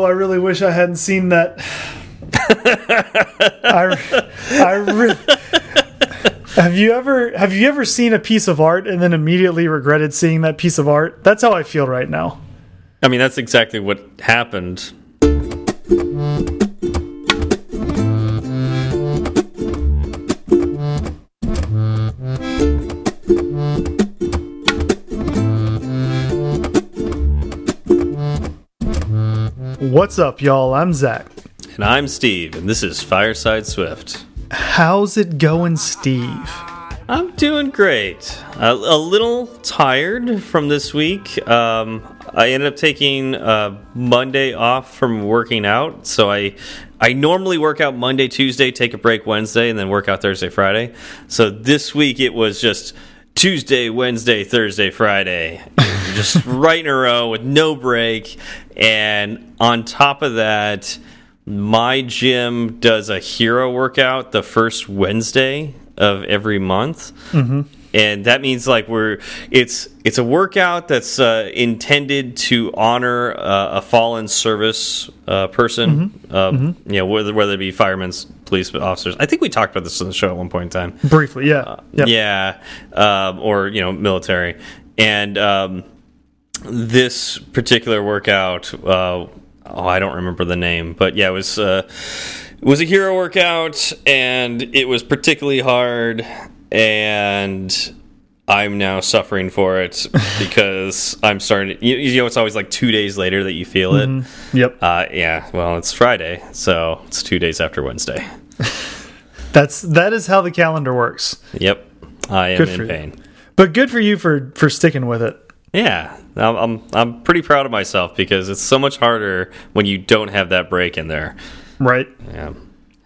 Oh, I really wish I hadn't seen that. I, I re have you ever have you ever seen a piece of art and then immediately regretted seeing that piece of art? That's how I feel right now. I mean, that's exactly what happened. What's up, y'all? I'm Zach. And I'm Steve, and this is Fireside Swift. How's it going, Steve? I'm doing great. A, a little tired from this week. Um, I ended up taking uh, Monday off from working out, so I I normally work out Monday, Tuesday, take a break Wednesday, and then work out Thursday, Friday. So this week it was just Tuesday, Wednesday, Thursday, Friday, just right in a row with no break. And on top of that, my gym does a hero workout the first Wednesday of every month. Mm -hmm. And that means like we're it's it's a workout that's uh, intended to honor uh, a fallen service uh, person, mm -hmm. mm -hmm. you know, whether whether it be firemen, police officers. I think we talked about this on the show at one point in time, briefly. Yeah, uh, yep. yeah, um, or you know, military. And um, this particular workout, uh, oh, I don't remember the name, but yeah, it was uh, it was a hero workout, and it was particularly hard, and I'm now suffering for it because I'm starting. To, you, you, know, it's always like two days later that you feel it. Mm -hmm. Yep. Uh, yeah. Well, it's Friday, so it's two days after Wednesday. That's that is how the calendar works. Yep. I am in pain. You. But good for you for for sticking with it. Yeah, I'm, I'm I'm pretty proud of myself because it's so much harder when you don't have that break in there. Right. Yeah.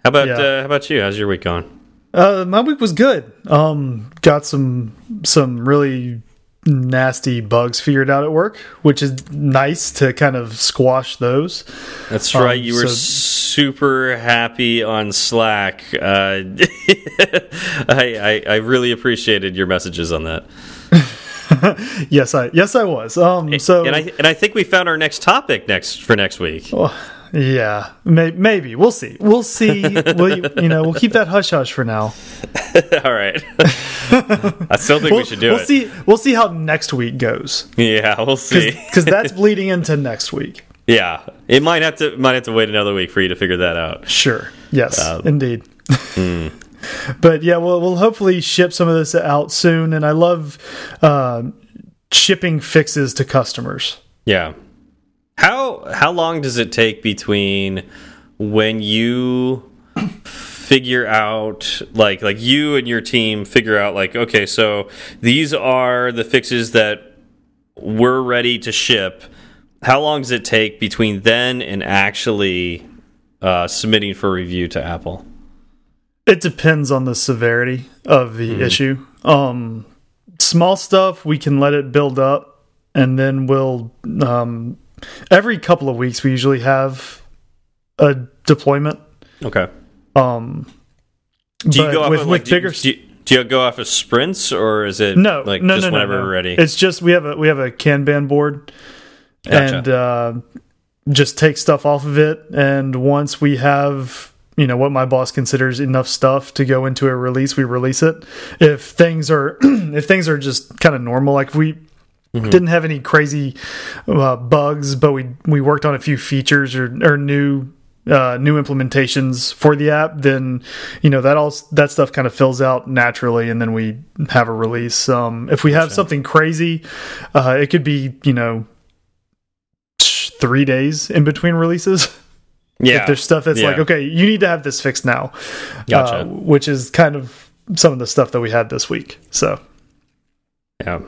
How about yeah. uh, how about you? How's your week going? Uh, my week was good. Um, got some some really nasty bugs figured out at work, which is nice to kind of squash those. That's right. Um, you were so, super happy on Slack. Uh, I, I, I really appreciated your messages on that. yes, I yes I was. Um, so and I and I think we found our next topic next for next week. Oh, yeah, may, maybe we'll see. We'll see. we'll, you know, we'll keep that hush hush for now. All right. I still think we'll, we should do we'll it. See, we'll see how next week goes. Yeah, we'll see. Because that's bleeding into next week. Yeah, it might have to might have to wait another week for you to figure that out. Sure. Yes, uh, indeed. Hmm. But yeah, we'll we'll hopefully ship some of this out soon. And I love uh, shipping fixes to customers. Yeah. How how long does it take between when you figure out like like you and your team figure out like okay so these are the fixes that we're ready to ship how long does it take between then and actually uh, submitting for review to apple it depends on the severity of the mm issue um, small stuff we can let it build up and then we'll um, every couple of weeks we usually have a deployment. Okay. Um, do you go off with, of, like, with bigger? Do you, do you, go off of sprints or is it no like no, just no, whenever no, no. we're ready? It's just we have a we have a Kanban board gotcha. and uh, just take stuff off of it. And once we have you know what my boss considers enough stuff to go into a release, we release it. If things are if things are just kind of normal, like we Mm -hmm. Didn't have any crazy uh, bugs, but we we worked on a few features or, or new uh, new implementations for the app. Then you know that all that stuff kind of fills out naturally, and then we have a release. Um, if we have gotcha. something crazy, uh, it could be you know three days in between releases. Yeah, if there's stuff that's yeah. like okay, you need to have this fixed now. Gotcha. Uh, which is kind of some of the stuff that we had this week. So yeah.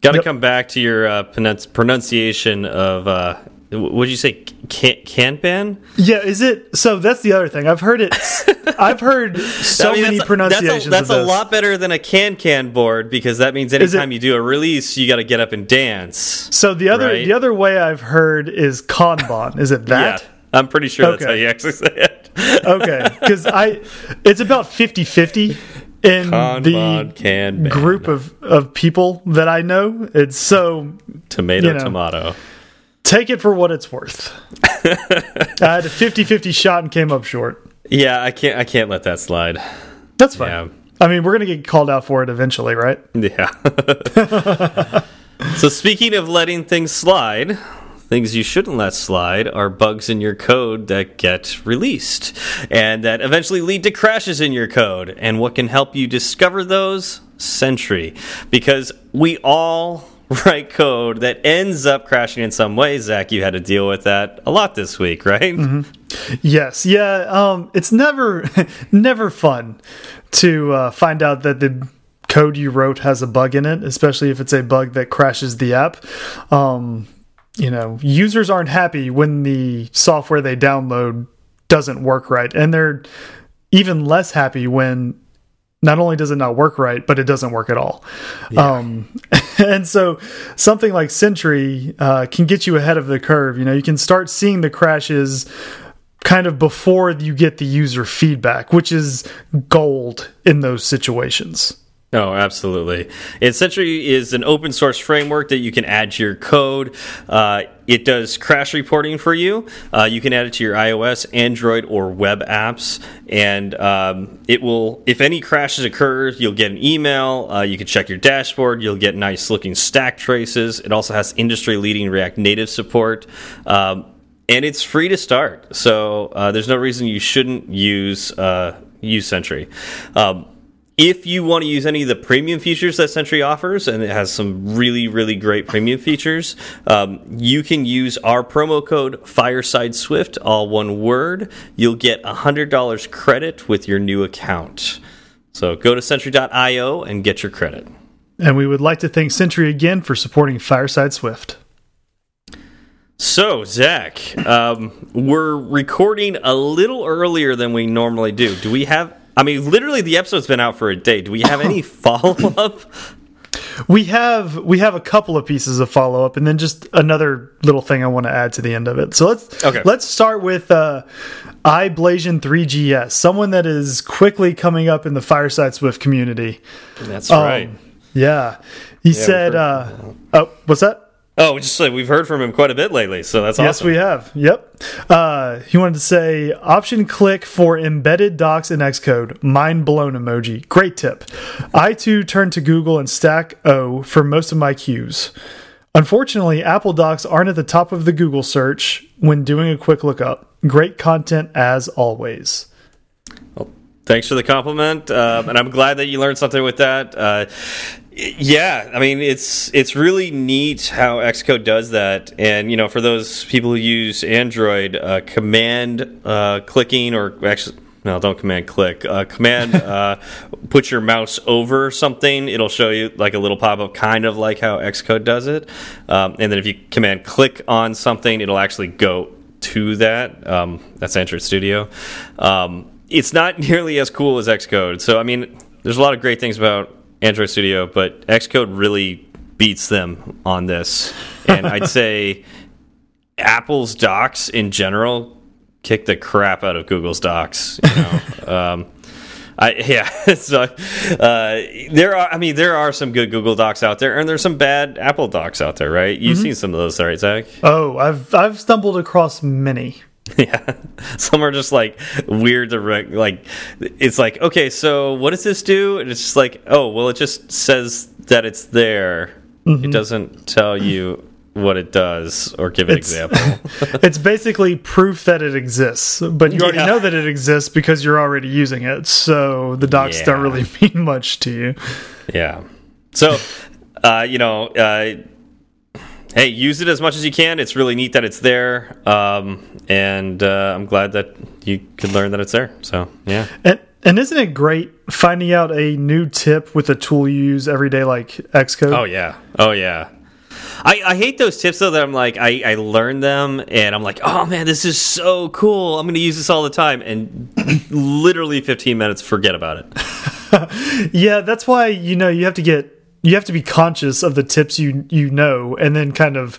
Got to yep. come back to your uh, pronunciation of uh, what did you say? Can Kanban? Yeah, is it? So that's the other thing. I've heard it. I've heard so I mean, many that's pronunciations. A, that's, a, that's a, lot better than a can can board because that means anytime it, you do a release, you got to get up and dance. So the other right? the other way I've heard is Kanban. Is it that? yeah, I'm pretty sure okay. that's how you actually say it. okay, because I it's about 50 50 in Kanban, the can group of of people that I know. It's so tomato you know, tomato. take it for what it's worth. I had a 50-50 shot and came up short. Yeah, I can't. I can't let that slide. That's fine. Yeah. I mean, we're gonna get called out for it eventually, right? Yeah. so speaking of letting things slide, things you shouldn't let slide are bugs in your code that get released and that eventually lead to crashes in your code. And what can help you discover those? Sentry, because we all write code that ends up crashing in some way. Zach, you had to deal with that a lot this week, right? Mm -hmm. Yes, yeah. Um, it's never, never fun to uh, find out that the code you wrote has a bug in it, especially if it's a bug that crashes the app. Um, you know, users aren't happy when the software they download doesn't work right, and they're even less happy when not only does it not work right, but it doesn't work at all. Yeah. Um, and so something like Sentry uh, can get you ahead of the curve. You know, you can start seeing the crashes kind of before you get the user feedback, which is gold in those situations. Oh, absolutely. And Sentry is an open source framework that you can add to your code. Uh, it does crash reporting for you. Uh, you can add it to your iOS, Android, or web apps. And um, it will, if any crashes occur, you'll get an email. Uh, you can check your dashboard. You'll get nice looking stack traces. It also has industry leading React Native support. Um, and it's free to start. So uh, there's no reason you shouldn't use, uh, use Sentry. Um, if you want to use any of the premium features that Sentry offers, and it has some really, really great premium features, um, you can use our promo code Fireside Swift, all one word. You'll get $100 credit with your new account. So go to Sentry.io and get your credit. And we would like to thank Sentry again for supporting Fireside Swift. So, Zach, um, we're recording a little earlier than we normally do. Do we have I mean, literally, the episode's been out for a day. Do we have any follow up? We have we have a couple of pieces of follow up, and then just another little thing I want to add to the end of it. So let's okay. let's start with uh, iBlazion3GS, someone that is quickly coming up in the Fireside Swift community. That's um, right. Yeah, he yeah, said. Uh, oh, what's that? Oh, just like we've heard from him quite a bit lately, so that's awesome. Yes, we have. Yep. Uh, he wanted to say option click for embedded docs in Xcode. Mind blown emoji. Great tip. I too turned to Google and Stack O for most of my queues. Unfortunately, Apple Docs aren't at the top of the Google search when doing a quick lookup. Great content as always. Well, thanks for the compliment, uh, and I'm glad that you learned something with that. Uh, yeah, I mean it's it's really neat how Xcode does that, and you know for those people who use Android, uh, command uh, clicking or actually no, don't command click. Uh, command uh, put your mouse over something. It'll show you like a little pop up, kind of like how Xcode does it. Um, and then if you command click on something, it'll actually go to that. Um, that's Android Studio. Um, it's not nearly as cool as Xcode. So I mean, there's a lot of great things about Android Studio, but Xcode really beats them on this. And I'd say Apple's docs in general kick the crap out of Google's docs. You know? um, I, yeah, so uh, there are. I mean, there are some good Google Docs out there, and there's some bad Apple Docs out there, right? You've mm -hmm. seen some of those, right, Zach? Oh, I've I've stumbled across many. Yeah, some are just like weird to like. It's like, okay, so what does this do? And it's just like, oh, well, it just says that it's there. Mm -hmm. It doesn't tell you what it does or give an it's, example. it's basically proof that it exists, but you already yeah. know that it exists because you're already using it. So the docs yeah. don't really mean much to you. Yeah. So, uh, you know, uh, hey, use it as much as you can. It's really neat that it's there, um, and uh, I'm glad that you could learn that it's there. So yeah. And and isn't it great finding out a new tip with a tool you use every day, like Xcode? Oh yeah, oh yeah. I, I hate those tips though that I'm like I, I learn them and I'm like oh man this is so cool I'm going to use this all the time and literally 15 minutes forget about it. yeah, that's why you know you have to get you have to be conscious of the tips you you know and then kind of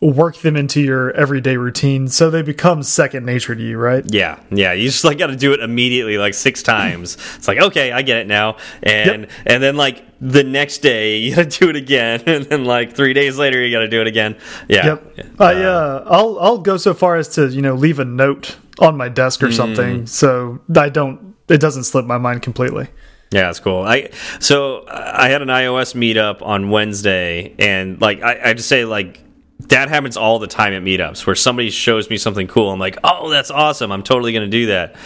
work them into your everyday routine so they become second nature to you, right? Yeah, yeah. You just like got to do it immediately, like six times. it's like okay, I get it now, and yep. and then like the next day you got to do it again, and then like three days later you got to do it again. Yeah. Yep. Uh, I uh, I'll I'll go so far as to you know leave a note on my desk or mm. something so I don't it doesn't slip my mind completely. Yeah, that's cool. I so I had an iOS meetup on Wednesday, and like I, I just say like that happens all the time at meetups where somebody shows me something cool. I'm like, oh, that's awesome. I'm totally going to do that.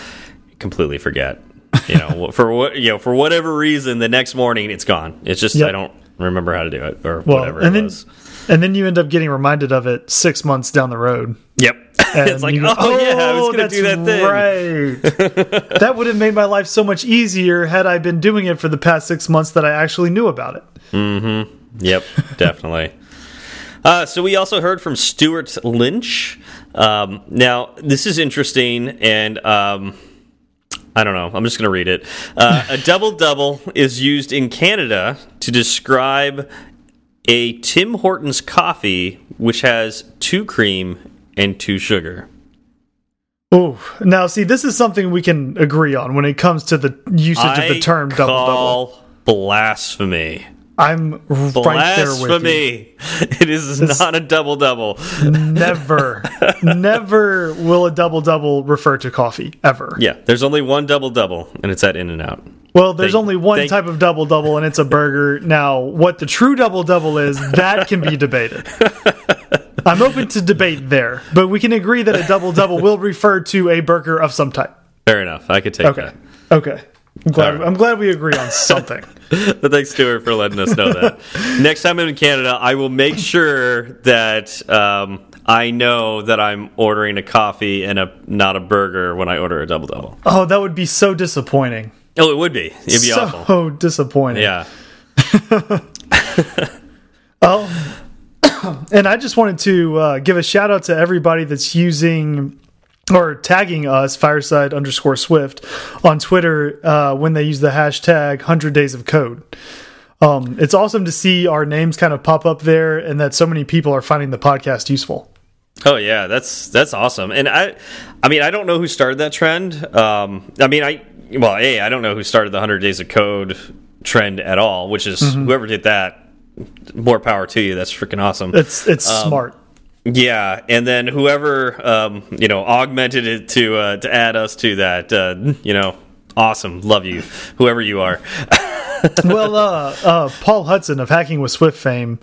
Completely forget. You know, for what you know, for whatever reason, the next morning it's gone. It's just yep. I don't remember how to do it or well, whatever and then, was. And then you end up getting reminded of it six months down the road. Yep. it's like, go, oh, yeah, I was going to do that thing. Right. that would have made my life so much easier had I been doing it for the past six months that I actually knew about it. Mm-hmm. Yep, definitely. Uh, so we also heard from Stewart Lynch. Um, now, this is interesting, and um, I don't know. I'm just going to read it. Uh, a double double is used in Canada to describe a Tim Hortons coffee which has two cream and two sugar. Oh, now see, this is something we can agree on when it comes to the usage I of the term double double. Blasphemy. I'm right there with you. It is it's not a double double. never, never will a double double refer to coffee ever. Yeah, there's only one double double, and it's at In and Out. Well, there's they, only one they, type of double double, and it's a burger. Now, what the true double double is, that can be debated. I'm open to debate there, but we can agree that a double double will refer to a burger of some type. Fair enough. I could take okay. that. Okay. I'm glad, right. I'm glad we agree on something. but thanks, Stewart, for letting us know that. Next time I'm in Canada, I will make sure that um, I know that I'm ordering a coffee and a not a burger when I order a double double. Oh, that would be so disappointing. Oh, it would be. It'd be so awful. So disappointing. Yeah. oh, and I just wanted to uh, give a shout out to everybody that's using or tagging us fireside underscore swift on Twitter uh, when they use the hashtag 100 days of code. Um, it's awesome to see our names kind of pop up there and that so many people are finding the podcast useful. Oh yeah, that's that's awesome. And I I mean, I don't know who started that trend. Um, I mean, I well, a I don't know who started the 100 days of code trend at all, which is mm -hmm. whoever did that more power to you. That's freaking awesome. It's it's um, smart. Yeah, and then whoever um, you know augmented it to uh, to add us to that, uh, you know, awesome, love you, whoever you are. well, uh, uh, Paul Hudson of Hacking with Swift fame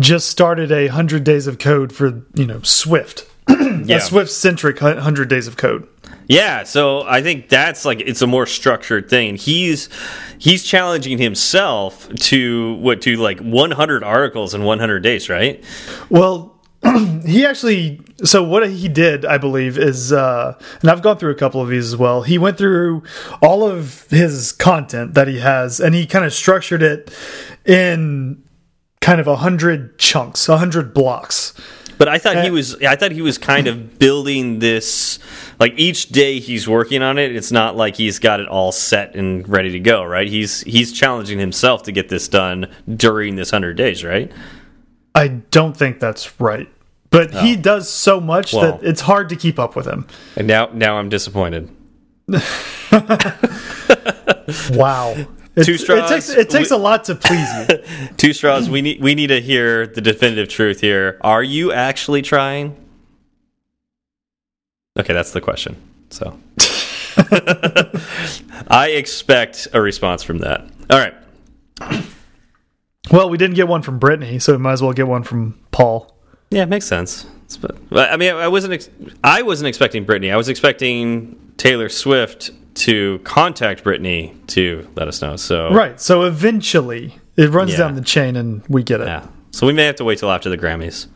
just started a hundred days of code for you know Swift, yeah. a Swift centric hundred days of code. Yeah, so I think that's like it's a more structured thing. He's he's challenging himself to what to like 100 articles in 100 days, right? Well, he actually so what he did i believe is uh and i've gone through a couple of these as well he went through all of his content that he has and he kind of structured it in kind of a hundred chunks a hundred blocks but i thought he uh, was i thought he was kind of building this like each day he's working on it it's not like he's got it all set and ready to go right he's he's challenging himself to get this done during this 100 days right I don't think that's right. But oh. he does so much well, that it's hard to keep up with him. And now now I'm disappointed. wow. Two straws. It takes, it takes we, a lot to please you. two straws. We need we need to hear the definitive truth here. Are you actually trying? Okay, that's the question. So I expect a response from that. All right. Well, we didn't get one from Brittany, so we might as well get one from Paul. Yeah, it makes sense. But I mean, I wasn't. I wasn't expecting Brittany. I was expecting Taylor Swift to contact Brittany to let us know. So right. So eventually, it runs yeah. down the chain, and we get it. Yeah. So we may have to wait till after the Grammys.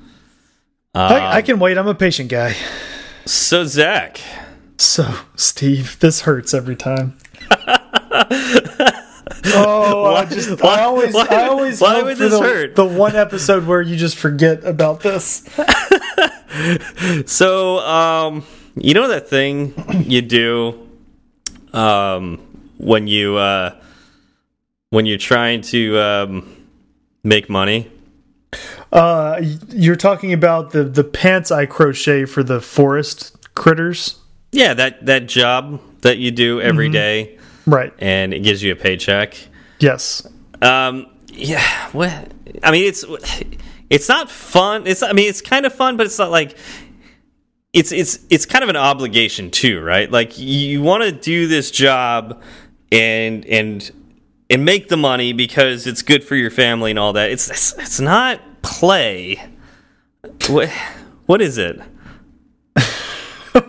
Um, I, I can wait. I'm a patient guy. So Zach. So Steve, this hurts every time. Oh, why, I just why, I always why, I always why would this the, hurt? The one episode where you just forget about this. so, um, you know that thing you do um, when you uh, when you're trying to um, make money. Uh, you're talking about the the pants I crochet for the forest critters. Yeah, that that job that you do every Mm-hmm. day, Right. and it gives you a paycheck. Yes. Um, yeah, what? I mean, it's it's not fun. It's I mean, it's kind of fun, but it's not like it's it's it's kind of an obligation too, right? Like you want to do this job and and and make the money because it's good for your family and all that. It's it's, it's not play. What what is it?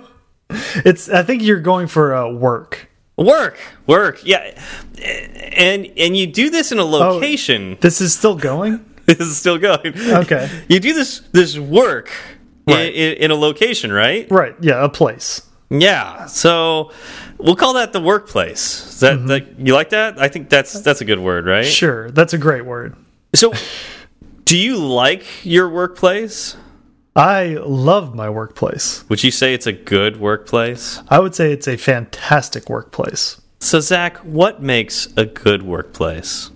It's. I think you're going for uh, work. Work, work, yeah, and and you do this in a location. This is still going. this is still going. Okay. You do this this work Right. in, in a location, right? Right. Yeah. A place. Yeah. So we'll call that the workplace. Is that, mm-hmm. that you like that? I think that's that's a good word, right? Sure. That's a great word. So do you like your workplace? I love my workplace. Would you say it's a good workplace? I would say it's a fantastic workplace. So Zach, what makes a good workplace?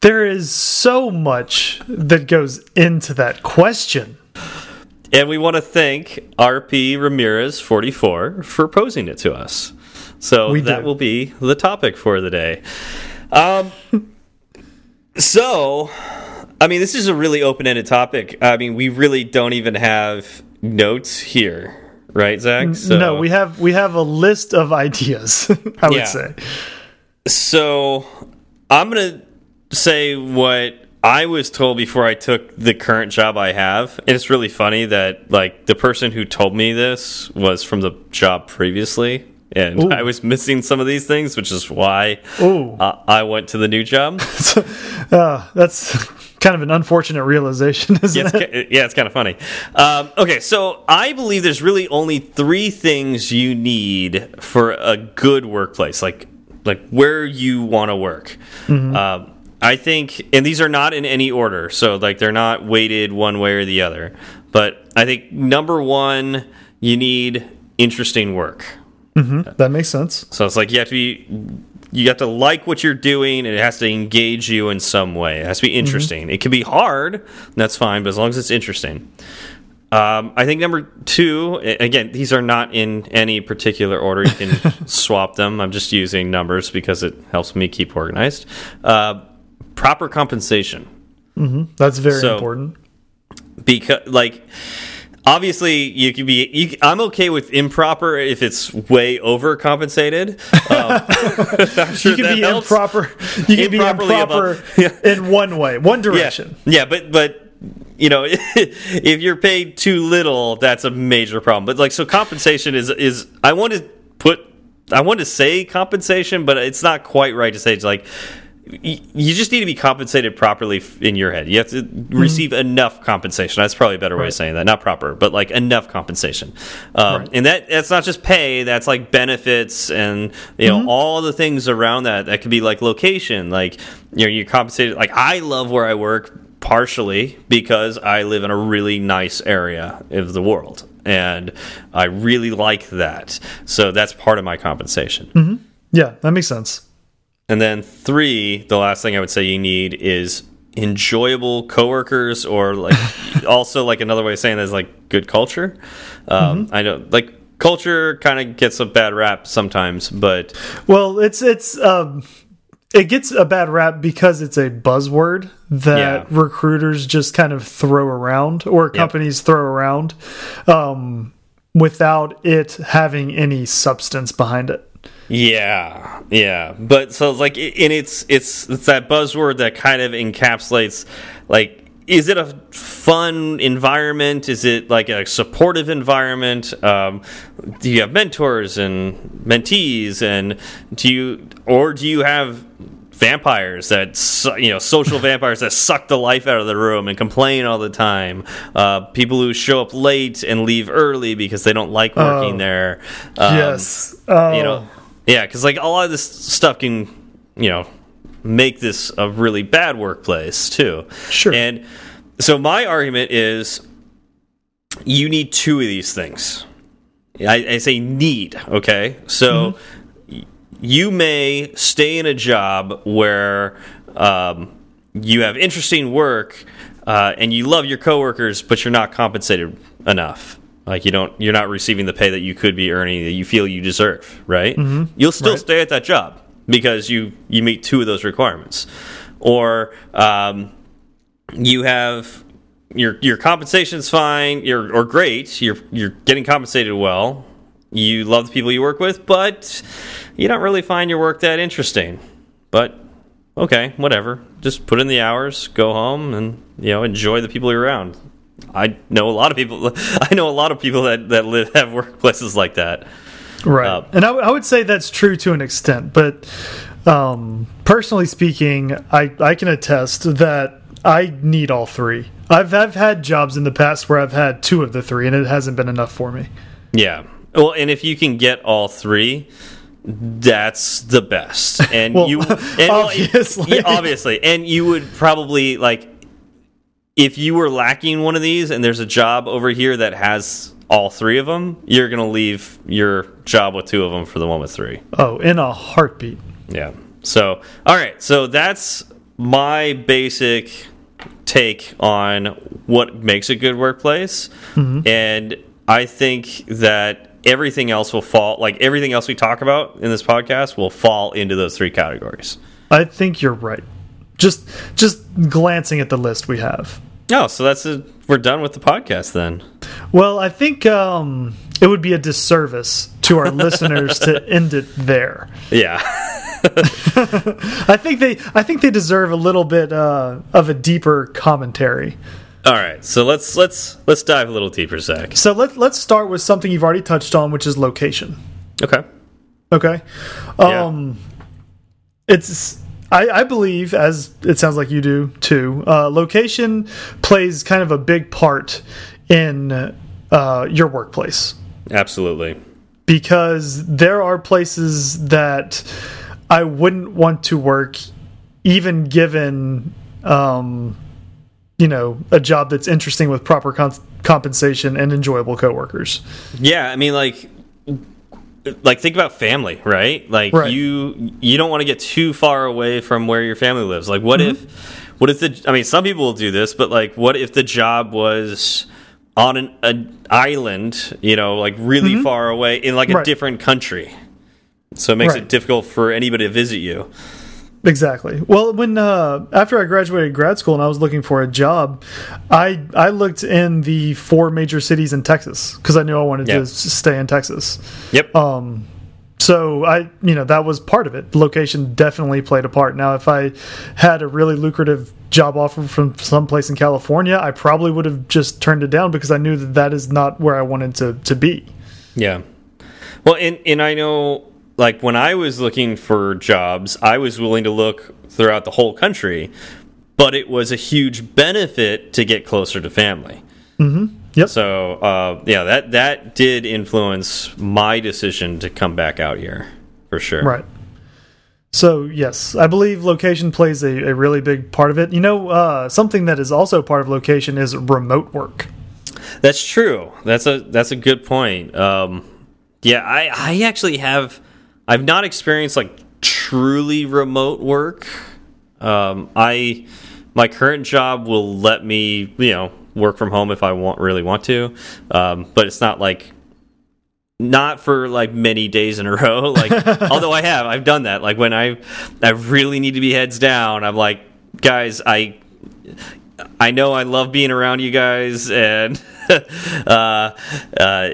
There is so much that goes into that question. And we want to thank RP Ramirez 44 for posing it to us. So We that do. will be the topic for the day. Um, so, I mean, this is a really open ended topic. I mean, we really don't even have notes here, right, Zach? So, no, we have we have a list of ideas. I would Yeah. say. So I'm gonna say what I was told before I took the current job I have. And it's really funny that like the person who told me this was from the job previously. And Ooh. I was missing some of these things, which is why uh, I went to the new job. Uh, that's kind of an unfortunate realization, isn't yeah, it's, it? yeah, it's kind of funny. Um, okay, so I believe there's really only three things you need for a good workplace, like like where you want to work. Um, I think, and these are not in any order, so like they're not weighted one way or the other. But I think number one, you need interesting work. That makes sense. So it's like you have to be you have to like what you're doing and it has to engage you in some way. It has to be interesting. It can be hard, and that's fine, but as long as it's interesting. Um, I think number two, again, these are not in any particular order. You can swap them. I'm just using numbers because it helps me keep organized. Uh, proper compensation That's very So- important. because like obviously you can be you, i'm okay with improper if it's way overcompensated um, I'm sure You can be helps. improper. You can be improper Yeah. in one way, one direction. yeah, yeah but but you know if you're paid too little that's a major problem but like so compensation is is i want to put i want to say compensation but it's not quite right to say it's like you just need to be compensated properly in your head. You have to mm-hmm. receive enough compensation. That's probably a better way of saying that. Not proper, but like enough compensation. Um, Right. And that that's not just pay. That's like benefits and you know mm-hmm. all the things around that. That could be like location. Like you know you're compensated. Like I love where I work partially because I live in a really nice area of the world. And I really like that. So that's part of my compensation. Mm-hmm. Yeah, that makes sense. And then three, the last thing I would say you need is enjoyable coworkers, or like also like another way of saying that is like good culture. Um, I know like culture kind of gets a bad rap sometimes, but Well, it's it's um, it gets a bad rap because it's a buzzword that Yeah. recruiters just kind of throw around or companies throw around um, without it having any substance behind it. Yeah, yeah, but so it's like, and it's it's it's that buzzword that kind of encapsulates, like, is it a fun environment? Is it like a supportive environment? Um, do you have mentors and mentees, and do you or do you have vampires that you know social vampires that suck the life out of the room and complain all the time uh, people who show up late and leave early because they don't like working Oh. there um, yes, oh, you know yeah because like a lot of this stuff can you know make this a really bad workplace too Sure. and so my argument is you need two of these things i, I say need okay so y- you may stay in a job where um, you have interesting work uh, and you love your coworkers, but you're not compensated enough. Like you don't, you're not receiving the pay that you could be earning that you feel you deserve. Right? Mm -hmm. You'll still right. stay at that job because you you meet two of those requirements, or um, you have your your compensation's fine, you're or great, you're you're getting compensated well, you love the people you work with, but you don't really find your work that interesting. But okay, whatever. Just put in the hours, go home, and you know enjoy the people you're around. I know a lot of people. I know a lot of people that that live have workplaces like that. Right, uh, and I, I would say that's true to an extent, but um, personally speaking, I I can attest that I need all three. I've I've had jobs in the past where I've had two of the three, and it hasn't been enough for me. Yeah, well, and if you can get all three, that's the best. And well, you, and, obviously, yeah, obviously, and you would probably like if you were lacking one of these, and there's a job over here that has all three of them, you're gonna leave your job with two of them for the one with three. Oh, in a heartbeat. Yeah. So, all right. So that's my basic take on what makes a good workplace, mm -hmm. and I think that everything else will fall like everything else we talk about in this podcast will fall into those three categories. I think you're right. Just just glancing at the list we have. Oh, so that's a, we're done with the podcast then. Well, I think um, it would be a disservice to our listeners to end it there. Yeah. I think they I think they deserve a little bit uh, of a deeper commentary. All right, so let's let's let's dive a little deeper, Zach. So let let's start with something you've already touched on, which is location. Okay. Okay. Um, yeah. it's I, I believe, as it sounds like you do too. Uh, location plays kind of a big part in uh, your workplace. Absolutely. Because there are places that I wouldn't want to work, even given. Um, you know a job that's interesting with proper compensation and enjoyable coworkers. Yeah, I mean like like think about family, right? Like right. you you don't want to get too far away from where your family lives. Like what mm -hmm. if what if the I mean some people will do this, but like what if the job was on an, an island, you know, like really mm -hmm. far away in like a right. different country. So it makes right. it difficult for anybody to visit you. Exactly. Well, when uh, after I graduated grad school and I was looking for a job, I I looked in the four major cities in Texas because I knew I wanted yep. to stay in Texas. Yep. Um, so I, you know, that was part of it. Location definitely played a part. Now, if I had a really lucrative job offer from someplace in California, I probably would have just turned it down because I knew that that is not where I wanted to to be. Yeah. Well, and and I know like when I was looking for jobs, I was willing to look throughout the whole country, but it was a huge benefit to get closer to family. Mm -hmm. Yep. So uh, yeah, that that did influence my decision to come back out here for sure. Right. So yes, I believe location plays a, a really big part of it. You know, uh, something that is also part of location is remote work. That's true. That's a that's a good point. Um, yeah, I I actually have I've not experienced like truly remote work. Um, I my current job will let me, you know, work from home if I want really want to, um, but it's not like not for like many days in a row. Like, although I have, I've done that. Like when I I really need to be heads down, I'm like, guys, I I know I love being around you guys, and uh, uh,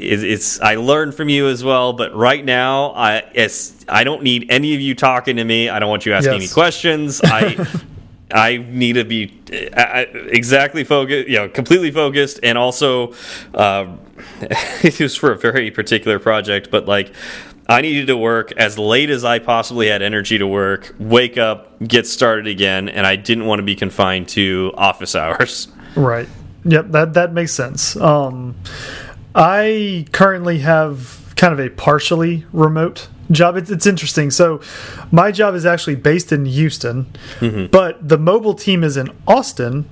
it's, it's I learned from you as well. But right now, I it's I don't need any of you talking to me. I don't want you asking yes. any questions. I I need to be exactly focused, you know, completely focused, and also uh, it was for a very particular project, but like. I needed to work as late as I possibly had energy to work, wake up, get started again, and I didn't want to be confined to office hours. Right. Yep, that that makes sense. Um, I currently have kind of a partially remote job. It's, it's, interesting. So, my job is actually based in Houston, mm -hmm. but the mobile team is in Austin,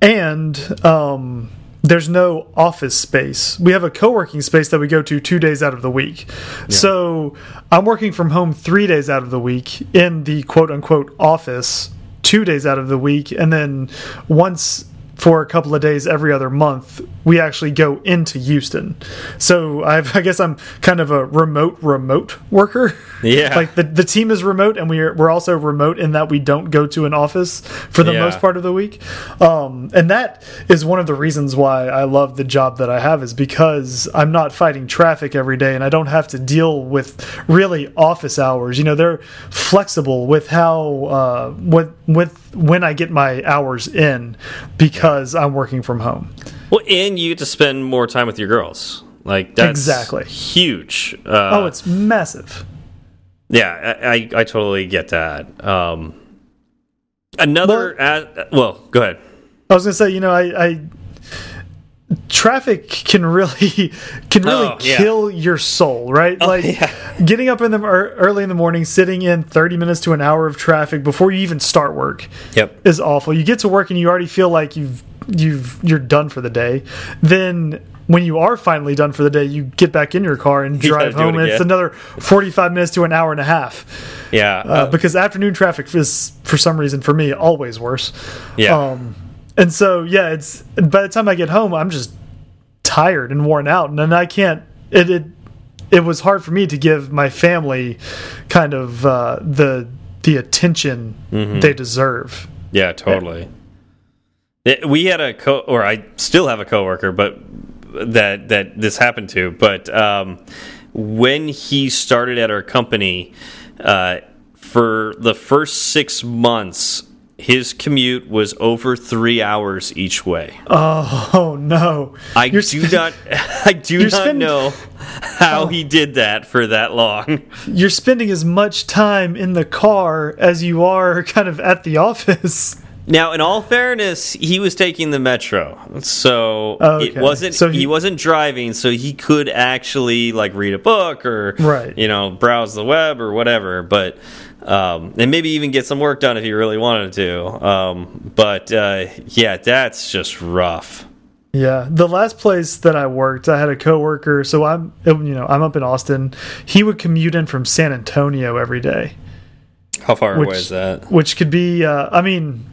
and um, there's no office space. We have a co working space that we go to two days out of the week. Yeah. So, I'm working from home three days out of the week in the quote unquote office two days out of the week, and then once for a couple of days every other month, we actually go into Houston. So I've, I guess I'm kind of a remote remote worker. Yeah, like the the team is remote, and we're we're also remote in that we don't go to an office for the yeah. most part of the week. Um, and that is one of the reasons why I love the job that I have is because I'm not fighting traffic every day, and I don't have to deal with really office hours. You know, they're flexible with how uh, with with when I get my hours in because I'm working from home. Well, and you get to spend more time with your girls. Like that's exactly huge. Uh, oh, it's massive. Yeah, I, I, I totally get that. Um, another, well, well, go ahead. I was gonna say, you know, I, I traffic can really can really oh, yeah. kill your soul right oh, like yeah. getting up in the early in the morning sitting in 30 minutes to an hour of traffic before you even start work yep is awful you get to work and you already feel like you've you've you're done for the day then when you are finally done for the day, you get back in your car and drive home. It it's another 45 minutes to an hour and a half. Yeah. Uh, uh, because afternoon traffic is, for some reason, for me, always worse. Yeah. Um, and so, yeah, it's by the time I get home, I'm just tired and worn out. And then I can't, it, it, it was hard for me to give my family kind of uh, the the attention mm -hmm. they deserve. Yeah, totally. We had a co, or I still have a coworker, but that that this happened to, but um, when he started at our company, uh, for the first six months, his commute was over three hours each way. Oh, oh no! I you're do not, I do not know how oh. he did that for that long. You're spending as much time in the car as you are kind of at the office. Now, in all fairness, he was taking the metro, so oh, okay. it wasn't. So he, he, wasn't driving, so he could actually like read a book or right. you know browse the web or whatever. But um, and maybe even get some work done if he really wanted to. Um, but uh, yeah, that's just rough. Yeah, the last place that I worked, I had a coworker. So I'm, you know, I'm up in Austin. He would commute in from San Antonio every day. How far which, away is that? Which could be, uh, I mean,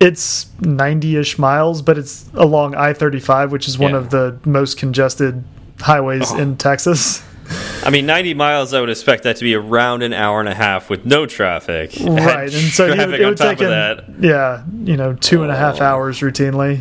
it's 90-ish miles, but it's along I-35, which is one yeah. of the most congested highways oh. in Texas. I mean, 90 miles, I would expect that to be around an hour and a half with no traffic. Right. And, so it, it would take, him, yeah, you know, two and a half oh. hours routinely.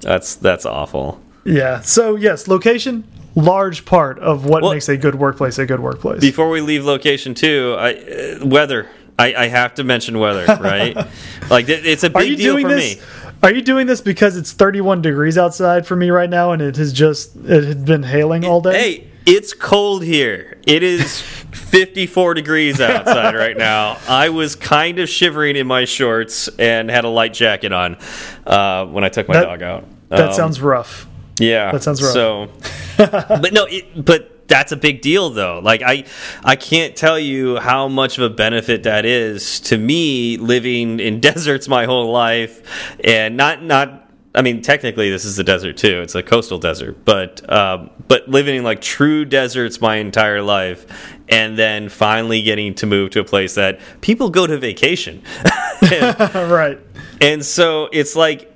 That's that's awful. Yeah. So, yes, location, large part of what well, makes a good workplace a good workplace. Before we leave location, too, I, uh, weather I, I have to mention weather, right? like it's a big deal for this? me. Are you doing this because it's 31 degrees outside for me right now, and it has just it had been hailing all day? Hey, it's cold here. It is 54 degrees outside right now. I was kind of shivering in my shorts and had a light jacket on uh, when I took my that, dog out. That um, sounds rough. Yeah, that sounds rough. So, but no, it, but that's a big deal though like i i can't tell you how much of a benefit that is to me living in deserts my whole life and not not I mean, technically, this is a desert too. It's a coastal desert, but um, but living in like true deserts my entire life, and then finally getting to move to a place that people go to vacation, and, right? And so it's like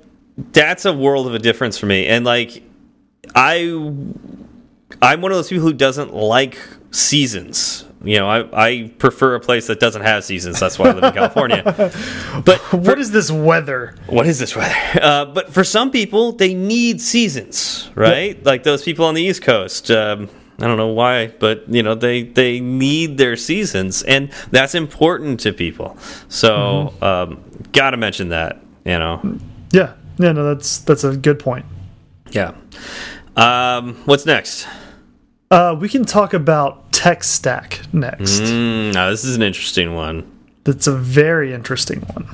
that's a world of a difference for me. And like I I'm one of those people who doesn't like seasons. You know, I, I prefer a place that doesn't have seasons. That's why I live in California. But for, what is this weather? What is this weather? Uh, but for some people, they need seasons, right? Yep. Like those people on the East Coast. Um, I don't know why, but you know they they need their seasons, and that's important to people. So, mm -hmm. um, gotta mention that. You know. Yeah. Yeah. No, that's that's a good point. Yeah. Um, what's next? Uh, we can talk about tech stack next. Mm, now, this is an interesting one. That's a very interesting one.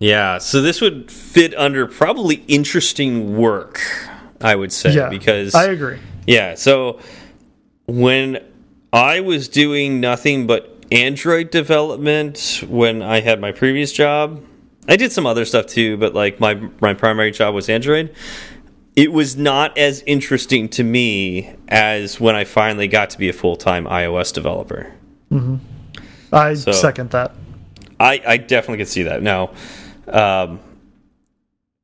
Yeah, so this would fit under probably interesting work, I would say. Yeah, because I agree. Yeah, so when I was doing nothing but Android development when I had my previous job, I did some other stuff too, but like my my primary job was Android it was not as interesting to me as when I finally got to be a full time iOS developer. Mm -hmm. I so, second that. I I definitely could see that. Now, um,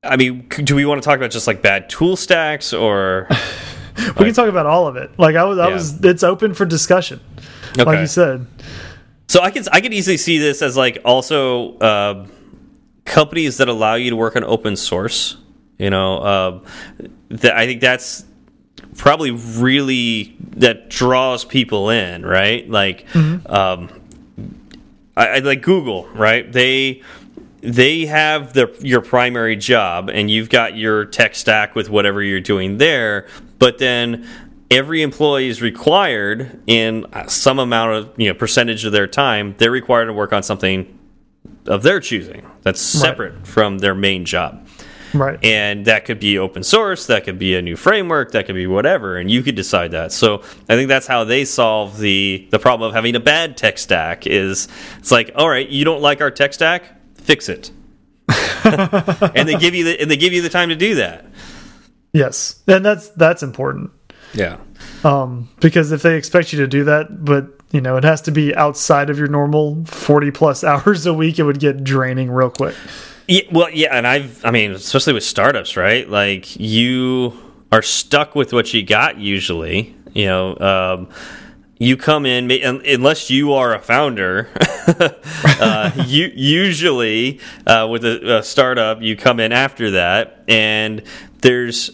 I mean, do we want to talk about just like bad tool stacks or? we like, can talk about all of it. Like I was, I yeah. was. It's open for discussion. Okay. Like you said. So I can I could easily see this as like also uh, companies that allow you to work on open source. You know, uh, that I think that's probably really that draws people in, right? Like, mm -hmm. um, I, I like Google, right? They they have the your primary job and you've got your tech stack with whatever you're doing there but then every employee is required in some amount of you know percentage of their time they're required to work on something of their choosing that's separate right. from their main job right and that could be open source that could be a new framework that could be whatever and you could decide that so i think that's how they solve the the problem of having a bad tech stack is it's like all right you don't like our tech stack fix it. and they give you the and they give you the time to do that. Yes, and that's that's important. Yeah. Um, because if they expect you to do that, but you know it has to be outside of your normal forty plus hours a week, it would get draining real quick. Yeah, well, yeah, and I've I mean, especially with startups, right? Like you are stuck with what you got usually. You know. Um, you come in unless you are a founder. uh, you usually uh, with a, a, startup, you come in after that, and there's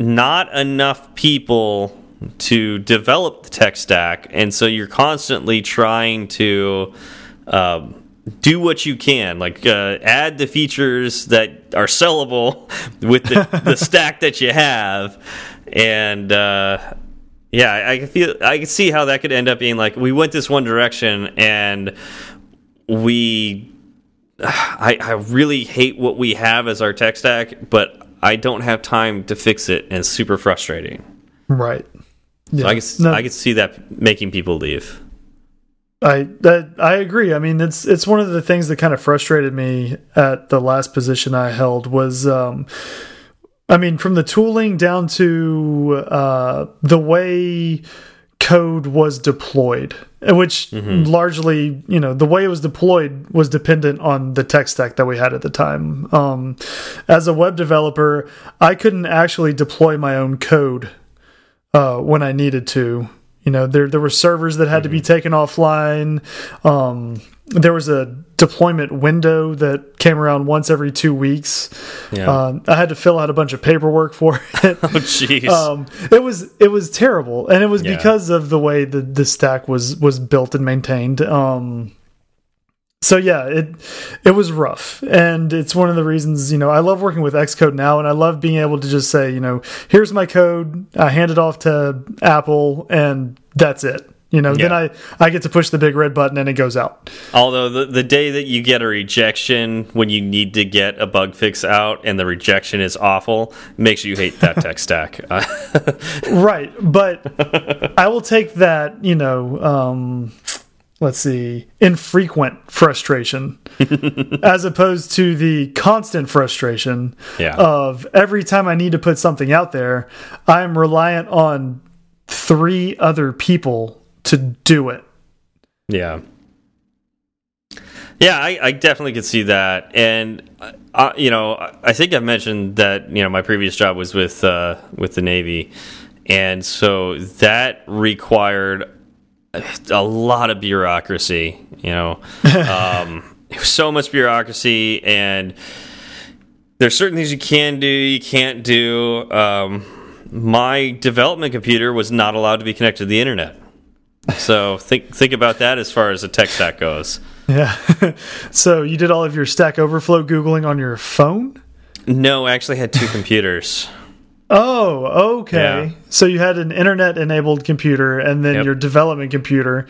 not enough people to develop the tech stack, and so you're constantly trying to. Um, do what you can, like uh, add the features that are sellable with the, the stack that you have, and uh, yeah, I can feel I can see how that could end up being like we went this one direction and we I I really hate what we have as our tech stack, but I don't have time to fix it and it's super frustrating. Right. Yeah. So I can no. I can see that making people leave. I that I agree. I mean, it's it's one of the things that kind of frustrated me at the last position I held was um I mean, from the tooling down to uh, the way code was deployed, which mm -hmm. largely, you know, the way it was deployed was dependent on the tech stack that we had at the time. Um, as a web developer, I couldn't actually deploy my own code uh, when I needed to. You know, there there were servers that had mm -hmm. to be mm-hmm. taken offline. Um, there was a deployment window that came around once every two weeks. Yeah. Um, I had to fill out a bunch of paperwork for it. oh, jeez. Um, it was it was terrible, and it was yeah. because of the way the the stack was was built and maintained. Um, so yeah, it it was rough, and it's one of the reasons you know I love working with Xcode now, and I love being able to just say you know here's my code, I hand it off to Apple, and that's it. You know, yeah. then I I get to push the big red button and it goes out. Although the the day that you get a rejection when you need to get a bug fix out and the rejection is awful makes you hate that tech stack. right, but I will take that. You know. Um, let's see, infrequent frustration as opposed to the constant frustration yeah. of every time I need to put something out there, I'm reliant on three other people to do it. Yeah. Yeah, I, I definitely could see that, and uh, you know, I think I mentioned that you know my previous job was with uh, with the Navy, and so that required a lot of bureaucracy. You know, um, so much bureaucracy, and there's certain things you can do, you can't do. Um, my development computer was not allowed to be connected to the internet. So think think about that as far as the tech stack goes. Yeah. so you did all of your Stack Overflow googling on your phone? No, I actually had two computers. Oh, okay. Yeah. So you had an internet enabled computer and then yep. your development computer.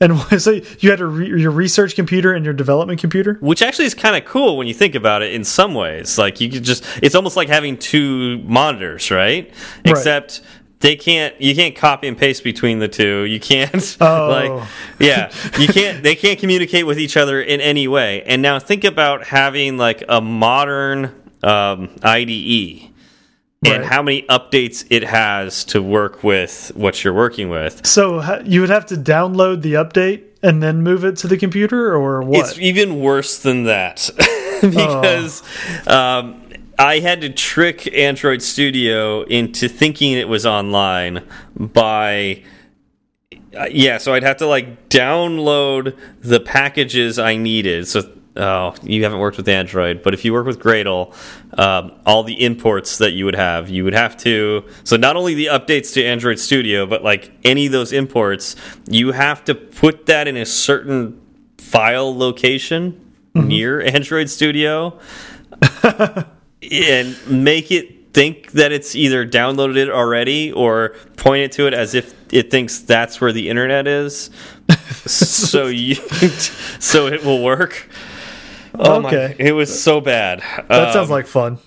And so you had re your research computer and your development computer, which actually is kind of cool when you think about it. In some ways, like you could just—it's almost like having two monitors, right? right. Except they can't you can't copy and paste between the two you can't oh. like yeah you can't they can't communicate with each other in any way and now think about having like a modern um, IDE and how many updates it has to work with what you're working with. So you would have to download the update and then move it to the computer, or what? It's even worse than that because oh. um, I had to trick Android Studio into thinking it was online by. Uh, yeah, so I'd have to like download the packages I needed. So oh, you haven't worked with Android, but if you work with Gradle, um, all the imports that you would have, you would have to. So not only the updates to Android Studio, but like any of those imports, you have to put that in a certain file location mm -hmm. near Android Studio and make it think that it's either downloaded it already or point it to it as if it thinks that's where the internet is so you so it will work Oh okay. My, it was so bad. That um, sounds like fun.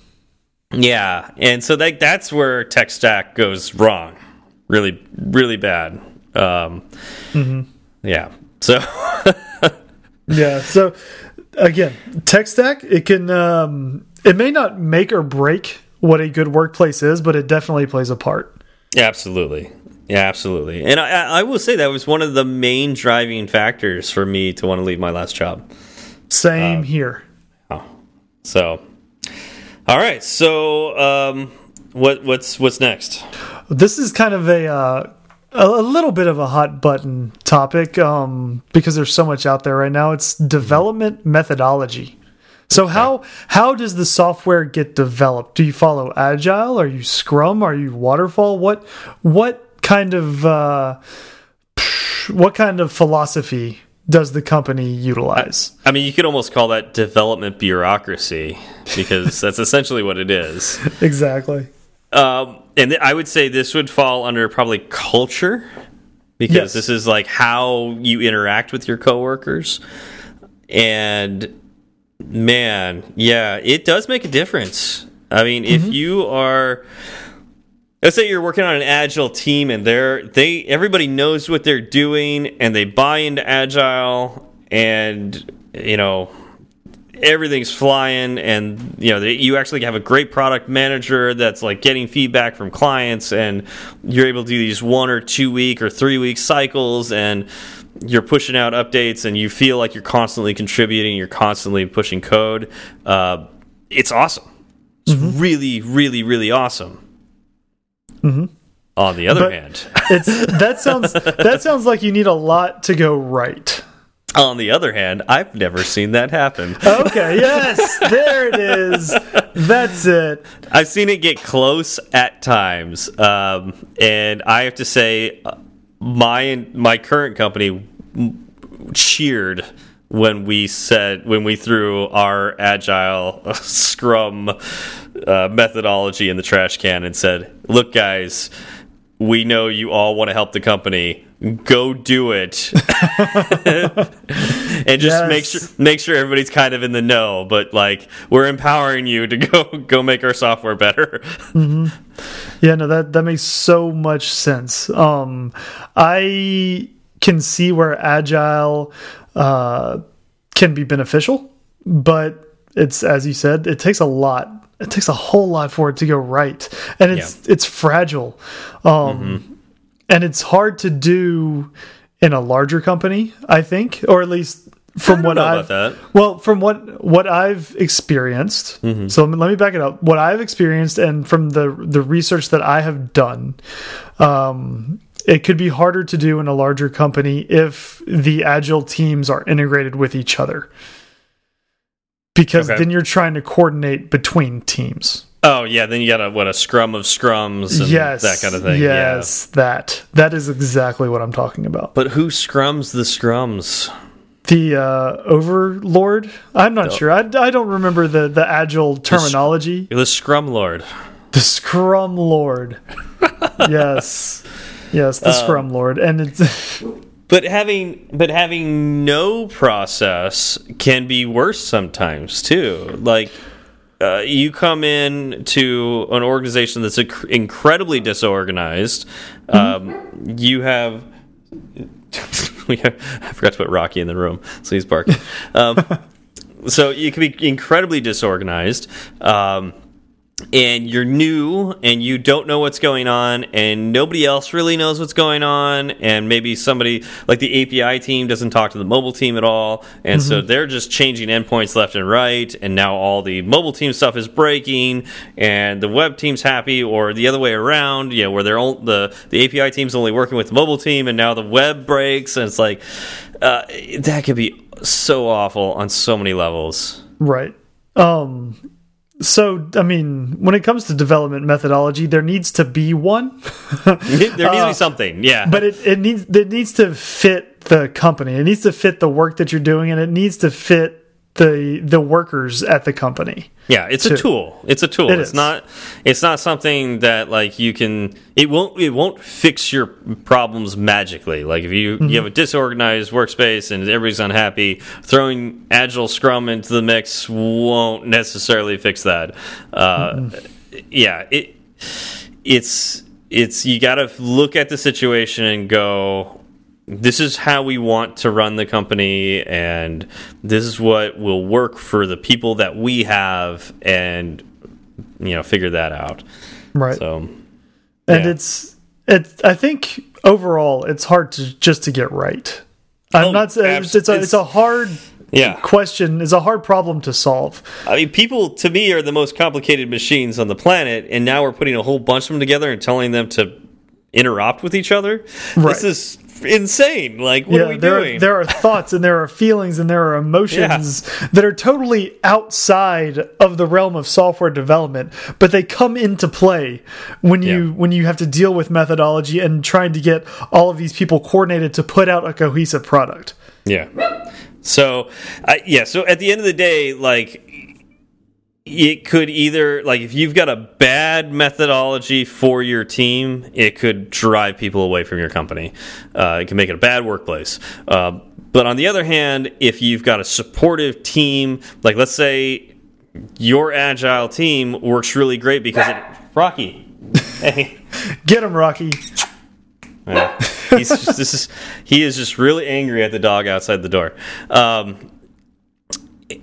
Yeah, and so that that's where tech stack goes wrong. Really, really bad. Um, mm -hmm. Yeah. So. yeah. So again, tech stack it can um, it may not make or break what a good workplace is, but it definitely plays a part. Yeah, absolutely. Yeah, absolutely. And I, I will say that was one of the main driving factors for me to want to leave my last job. Same uh, here. Oh, so all right. So um, what what's what's next? This is kind of a uh, a little bit of a hot button topic um, because there's so much out there right now. It's development methodology. So okay. how how does the software get developed? Do you follow agile? Are you Scrum? Are you waterfall? What what kind of uh, what kind of philosophy does the company utilize? I mean, you could almost call that development bureaucracy because that's essentially what it is. Exactly. Um, and I would say this would fall under probably culture because yes. this is like how you interact with your coworkers. And man, yeah, it does make a difference. I mean, mm -hmm. if mm-hmm. you are let's say you're working on an agile team and they're they everybody knows what they're doing and they buy into agile and you know everything's flying and you know they, you actually have a great product manager that's like getting feedback from clients and you're able to do these one or two week or three week cycles and you're pushing out updates and you feel like you're constantly contributing you're constantly pushing code. Uh, it's awesome. It's mm -hmm. really really really awesome Mm -hmm. On the other but hand, it's that sounds that sounds like you need a lot to go right. On the other hand, I've never seen that happen. Okay, yes, there it is. That's it. I've seen it get close at times, um, and I have to say, uh, my my current company cheered when we said when we threw our agile scrum uh, methodology in the trash can and said, "Look, guys, we know you all want to help the company. Go do it, and just yes. make sure make sure everybody's kind of in the know. But like, we're empowering you to go go make our software better." Mm -hmm. Yeah, no that that makes so much sense. Um, I can see where agile uh, can be beneficial, but it's as you said, it takes a lot it takes a whole lot for it to go right, and it's yeah. it's fragile, um, mm -hmm. and it's hard to do in a larger company. I think, or at least from what I've well, from what what I've experienced. Mm -hmm. So let me back it up. What I've experienced, and from the the research that I have done, um, it could be harder to do in a larger company if the agile teams are integrated with each other because okay. then you're trying to coordinate between teams. Oh yeah, then you got a what a scrum of scrums and yes, that kind of thing. Yes, yeah. that that is exactly what I'm talking about. But who scrums the scrums? The uh, overlord? I'm not sure. I, I don't remember the the agile terminology. The, the scrum lord. The scrum lord. yes, yes, the um, scrum lord, and it's. but having but having no process can be worse sometimes too like uh, you come in to an organization that's incredibly disorganized mm -hmm. um, you have I forgot to put Rocky in the room, so he's barking. Um, so you can be incredibly disorganized. Um, and you're new and you don't know what's going on and nobody else really knows what's going on and maybe somebody like the API team doesn't talk to the mobile team at all and mm -hmm. so mm-hmm. they're just changing endpoints left and right and now all the mobile team stuff is breaking and the web team's happy or the other way around you know where they're all, the the API team's only working with the mobile team and now the web breaks and it's like uh, that could be so awful on so many levels right um so, I mean, when it comes to development methodology, there needs to be one. there needs to be uh, something, yeah. But it, it needs it needs to fit the company. It needs to fit the work that you're doing, and it needs to fit the the workers at the company. Yeah, it's too. a tool. It's a tool. It it's is. not it's not something that like you can it won't it won't fix your problems magically. Like if you mm -hmm. you have a disorganized workspace and everybody's unhappy, throwing agile scrum into the mix won't necessarily fix that. Uh, mm -hmm. yeah, it it's it's you got to look at the situation and go this is how we want to run the company and this is what will work for the people that we have and you know figure that out right so and yeah. it's it's i think overall it's hard to just to get right i'm oh, not it's, it's, a, it's a hard yeah. question is a hard problem to solve. I mean, people to me are the most complicated machines on the planet, and now we're putting a whole bunch of them together and telling them to interrupt with each other. Right. This is insane. Like, what yeah, are we there doing? Are, there are thoughts and there are feelings and there are emotions yeah. that are totally outside of the realm of software development, but they come into play when you yeah. when you have to deal with methodology and trying to get all of these people coordinated to put out a cohesive product. Yeah. So, uh, yeah. So at the end of the day, like it could either like if you've got a bad methodology for your team it could drive people away from your company. Uh, it can make it a bad workplace. Uh, but on the other hand if you've got a supportive team like let's say your agile team works really great because it rocky. Hey. Get him rocky. Yeah. He's just, this is he is just really angry at the dog outside the door. Um,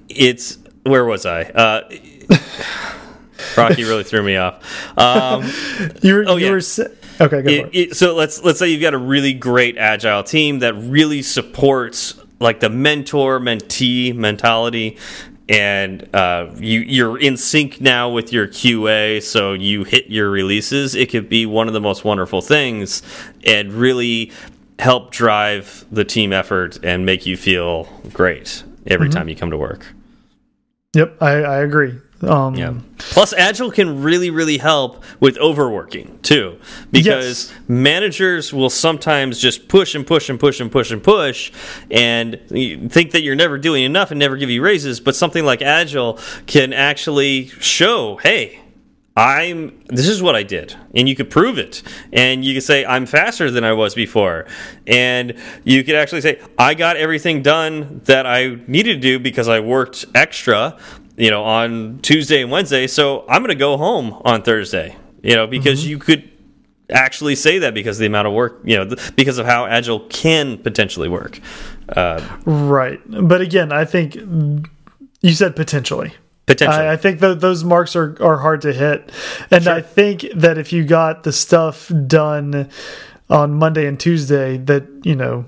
it's where was I? Uh, Rocky really threw me off. Um, you were, oh, you yeah. were okay. Go it, it, so let's let's say you've got a really great agile team that really supports like the mentor mentee mentality and uh, you you're in sync now with your QA, so you hit your releases. It could be one of the most wonderful things, and really help drive the team effort and make you feel great every mm -hmm. time you come to work. Yep, I, I agree. Um, yeah. Plus, Agile can really, really help with overworking too, because yes. managers will sometimes just push and push and push and push and push, and think that you're never doing enough and never give you raises. But something like Agile can actually show, hey, I'm this is what I did and you could prove it and you could say I'm faster than I was before and you could actually say I got everything done that I needed to do because I worked extra you know on Tuesday and Wednesday so I'm going to go home on Thursday you know because mm -hmm. you could actually say that because of the amount of work you know because of how agile can potentially work uh, right but again I think you said potentially Potentially. I, I think that those marks are, are hard to hit. And sure. I think that if you got the stuff done on Monday and Tuesday, that, you know,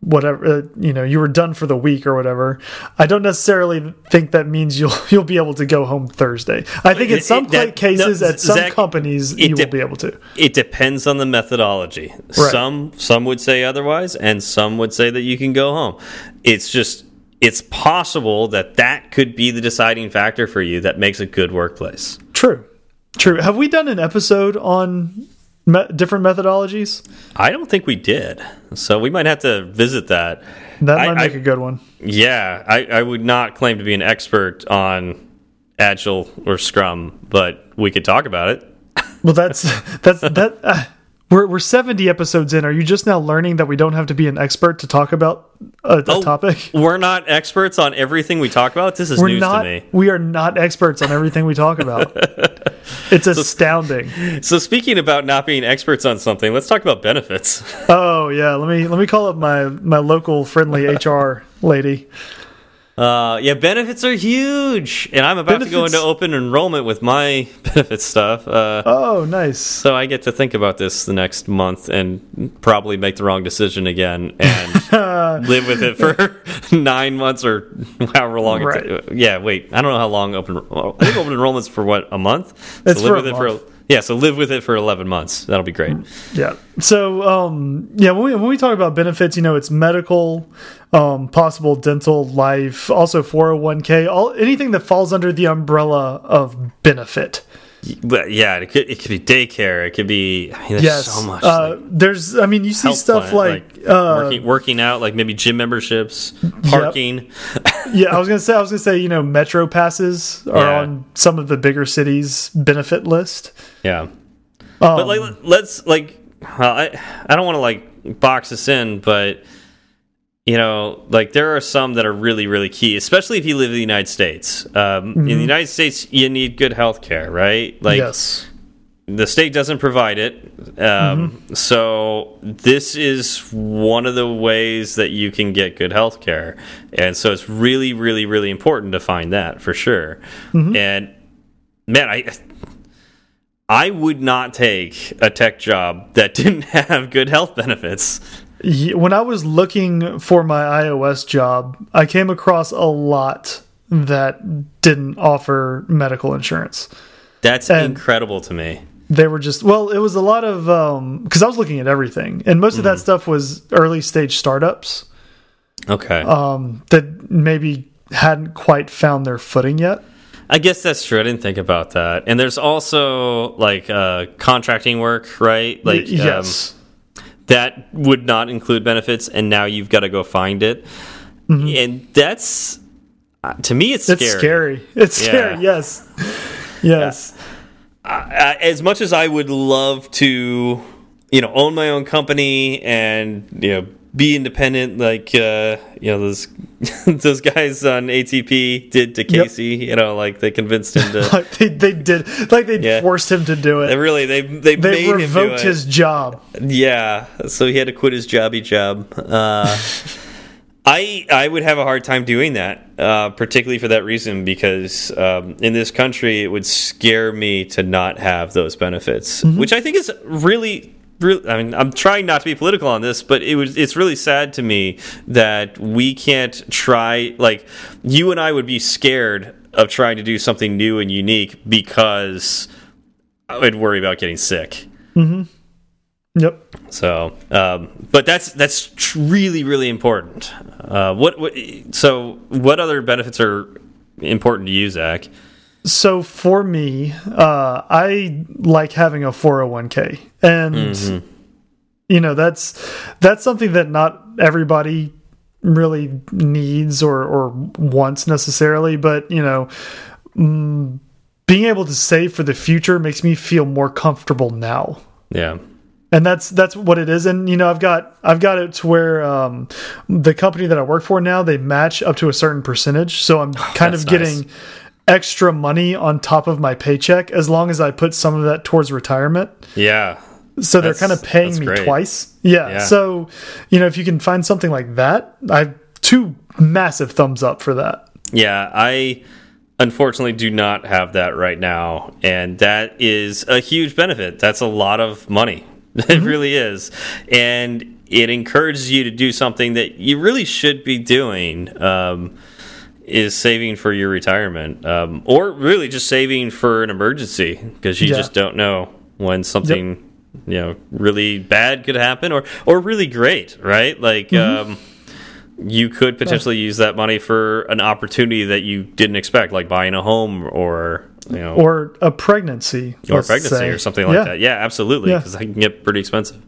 whatever uh, you know you were done for the week or whatever i don't necessarily think that means you'll you'll be able to go home thursday i think in some it, that, cases no, at some Zach, companies you will be able to it depends on the methodology right. some some would say otherwise and some would say that you can go home it's just it's possible that that could be the deciding factor for you that makes a good workplace. True. True. Have we done an episode on me different methodologies? I don't think we did. So we might have to visit that. That might I, make I, a good one. Yeah. I, I would not claim to be an expert on Agile or Scrum, but we could talk about it. Well, that's that's that. Uh, we're we're 70 episodes in. Are you just now learning that we don't have to be an expert to talk about a, a oh, topic? We're not experts on everything we talk about. This is we're news not, to me. We are not experts on everything we talk about. it's so, astounding. So speaking about not being experts on something, let's talk about benefits. Oh yeah, let me let me call up my my local friendly HR lady. Uh, yeah, benefits are huge, and I'm about benefits. to go into open enrollment with my benefit stuff. Uh, oh, nice! So I get to think about this the next month and probably make the wrong decision again and live with it for nine months or however long. Right. yeah, wait, I don't know how long open. I think open enrollment's for what a month. It's so live with it month. for yeah, so live with it for 11 months. That'll be great. Yeah. So, um, yeah, when we, when we talk about benefits, you know, it's medical, um, possible dental, life, also 401k, all anything that falls under the umbrella of benefit. But yeah, it could it could be daycare. It could be I mean, there's yes. so much. Uh, like, there's I mean you see stuff plan, like, like uh, working, working out, like maybe gym memberships, parking. Yep. yeah, I was gonna say I was gonna say you know metro passes are yeah. on some of the bigger cities benefit list. Yeah, um, but like let's like I I don't want to like box this in, but you know, like there are some that are really, really key, especially if you live in the United States. Um, mm -hmm. In the mm-hmm. United States, you need good health care, right? Like, yes. The state doesn't provide it. Um, mm -hmm. So, this is one of the ways that you can get good health care. And so, it's really, really, really important to find that for sure. Mm -hmm. And man, I. I would not take a tech job that didn't have good health benefits when I was looking for my iOS job, I came across a lot that didn't offer medical insurance. That's and incredible to me. They were just well, it was a lot of um because I was looking at everything, and most mm. of that mm-hmm. stuff was early stage startups. Okay. Um, that maybe hadn't quite found their footing yet. I guess that's true. I didn't think about that. And there's also like uh, contracting work, right? Like um, yes. Um, that would not include benefits, and now you've got to go find it. Mm -hmm. And that's uh, to me, it's scary. It's scary. It's yeah. scary. Yes. Yes. Uh, as much as I would love to, you know, own my own company and you know be independent like uh, you know those those guys on ATP did to Casey. Yep. You know, like they convinced him to. like they, they did, like they yeah. forced him to do it. They really, they they, they revoked his job. Yeah, so he had to quit his jobby job. Uh, I I would have a hard time doing that, uh, particularly for that reason, because um, in this country it would scare me to not have those benefits, mm -hmm. which I think is really really, I mean, I'm trying not to be political on this, but it was it's really sad to me that we can't try like you and I would be scared of trying to do something new and unique because I would worry about getting sick. Mm -hmm. Yep. So, um, but that's that's really really important. Uh, what, what so what other benefits are important to you, Zach? So for me, uh, I like having a 401k, and mm -hmm. you know that's that's something that not everybody really needs or or wants necessarily, but you know. Mm, being able to save for the future makes me feel more comfortable now. Yeah and that's that's what it is and you know i've got i've got it to where um, the company that i work for now they match up to a certain percentage so i'm kind of getting nice extra money on top of my paycheck as long as I put some of that towards retirement. Yeah. So they're kind of paying me great. twice. Yeah. yeah. So, you know, if you can find something like that, I have two massive thumbs up for that. Yeah, I unfortunately do not have that right now, and that is a huge benefit. That's a lot of money. It mm -hmm. really is. And it encourages you to do something that you really should be doing. Um, is saving for your retirement, um, or really just saving for an emergency because you yeah. just don't know when something yep. you know really bad could happen or or really great, right? Like. Mm -hmm. um, you could potentially use that money for an opportunity that you didn't expect, like buying a home or you know, or a pregnancy, or a pregnancy say. or something like yeah. that. Yeah, absolutely, because yeah. they can get pretty expensive.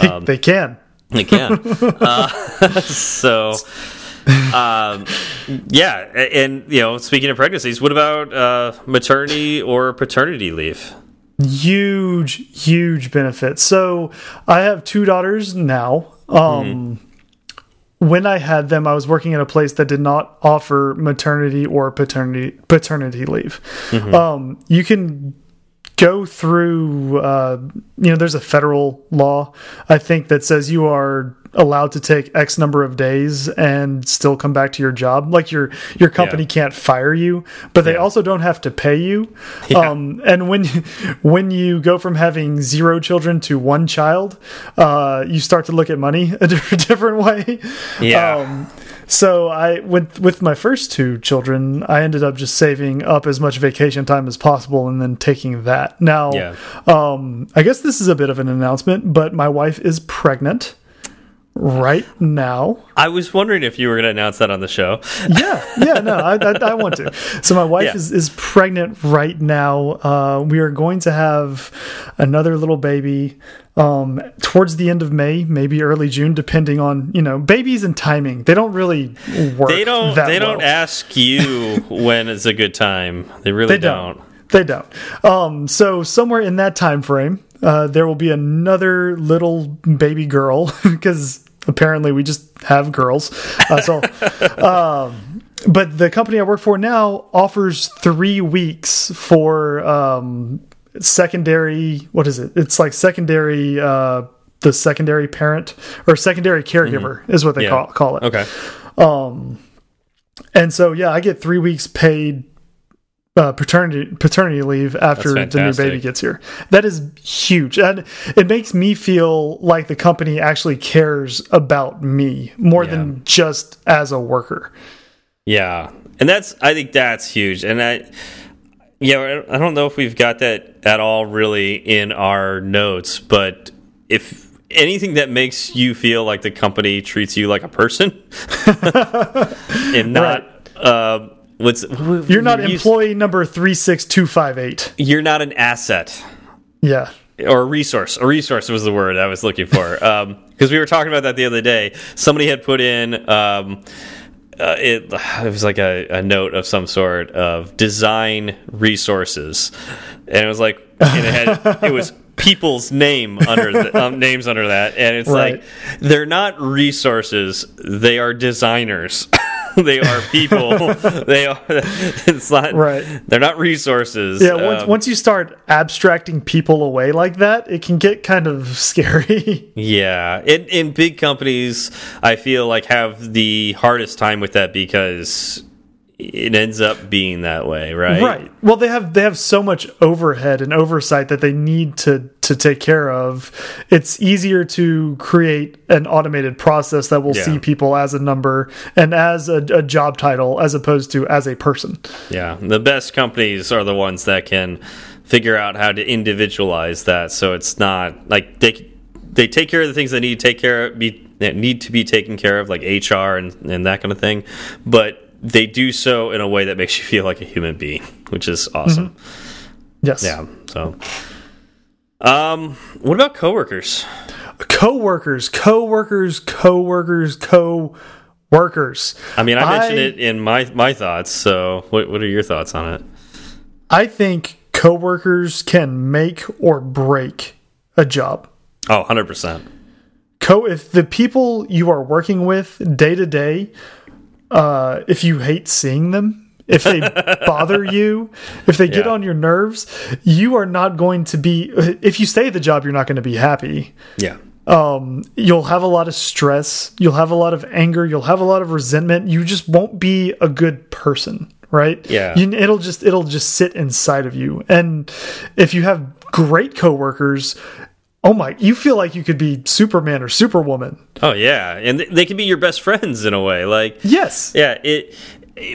they, um, they, can. They can. uh, so um, yeah, and you know, speaking of pregnancies, what about uh, maternity or paternity leave? Huge, huge benefits. So I have two daughters now. Um, mm -hmm. When I had them, I was working at a place that did not offer maternity or paternity paternity leave. Mm -hmm. um, you can go through uh, you know there's a federal law i think that says you are allowed to take X number of days and still come back to your job. Like your your company yeah. can't fire you, but they yeah. also don't have to pay you. Yeah. Um, and when when you go from having zero children to one child, uh, you start to look at money a different way. Yeah. Um, so I with with my first two children, I ended up just saving up as much vacation time as possible and then taking that. Now, yeah. um, I guess this is a bit of an announcement, but my wife is pregnant right now. I was wondering if you were going to announce that on the show. yeah, yeah, no, I, I, I, want to. So my wife yeah. is is pregnant right now. Uh, we are going to have another little baby um, towards the end of May, maybe early June, depending on you know babies and timing. They don't really work. They don't. they well. don't ask you when is a good time. They really they don't. don't. They don't. Um, so somewhere in that time frame, uh, there will be another little baby girl because apparently we just have girls. Uh, so, um, but the company I work for now offers three weeks for um, secondary what is it it's like secondary uh the secondary parent or secondary caregiver mm -hmm. is what they yeah. call call it okay um and so yeah i get three weeks paid uh, paternity paternity leave after the new baby gets here. That is huge, and it makes me feel like the company actually cares about me more yeah. than just as a worker. Yeah, and that's I think that's huge, and I yeah, I don't know if we've got that at all really in our notes, but if anything that makes you feel like the company treats you like a person and not right. uh, what's you're not employee number 36258 you're not an asset. Yeah. Or a resource. A resource was the word i was looking for. Because um, we were talking about that the other day. Somebody had put in um, uh, it, it was like a, a, note of some sort of design resources, and it was like and it had it was people's name under the, um, names under that, and it's right. like they're not resources; they are designers. they are people. they are. It's not right. They're not resources. Yeah. Once, um, once you start abstracting people away like that, it can get kind of scary. yeah. In in big companies, I feel like have the hardest time with that because it ends up being that way, right? Right. Well, they have they have so much overhead and oversight that they need to to take care of. It's easier to create an automated process that will yeah. see people as a number and as a, a, job title as opposed to as a person. Yeah, the best companies are the ones that can figure out how to individualize that, so it's not like they they take care of the things that need to take care of be that need to be taken care of, like HR and and that kind of thing, but they do so in a way that makes you feel like a human being, which is awesome. Mm -hmm. Yes. Yeah. So, um, what about coworkers? Coworkers, coworkers, coworkers, co-workers. I mean, I mentioned I, it in my my thoughts. So, what what are your thoughts on it? I think coworkers can make or break a job. Oh, 100%. Co if the people you are working with day to day uh, if you hate seeing them, if they bother you, if they get yeah. on your nerves, you are not going to be. If you stay at the job, you're not going to be happy. Yeah. Um, you'll have a lot of stress. You'll have a lot of anger. You'll have a lot of resentment. You just won't be a good person, right? Yeah. You, it'll just it'll just sit inside of you. And if you have great coworkers, oh my you feel like you could be superman or superwoman. Oh yeah. And they can be your best friends in a way like yes. yeah it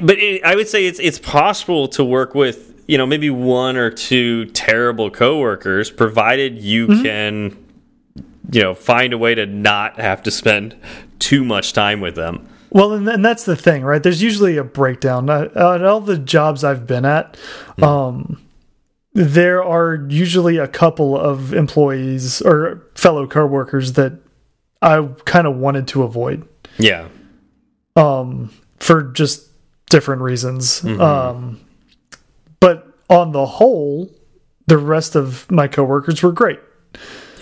but it, i would say it's it's possible to work with you know maybe one or two terrible coworkers provided you mm -hmm. can you know find a way to not have to spend too much time with them. Well and, and that's the thing right? There's usually a breakdown. Uh, at all the jobs i've been at mm -hmm. um there are usually a couple of employees or fellow coworkers that I kind of wanted to avoid. Yeah. Um, for just different reasons. Mm -hmm. Um, but on the whole, the rest of my coworkers were great.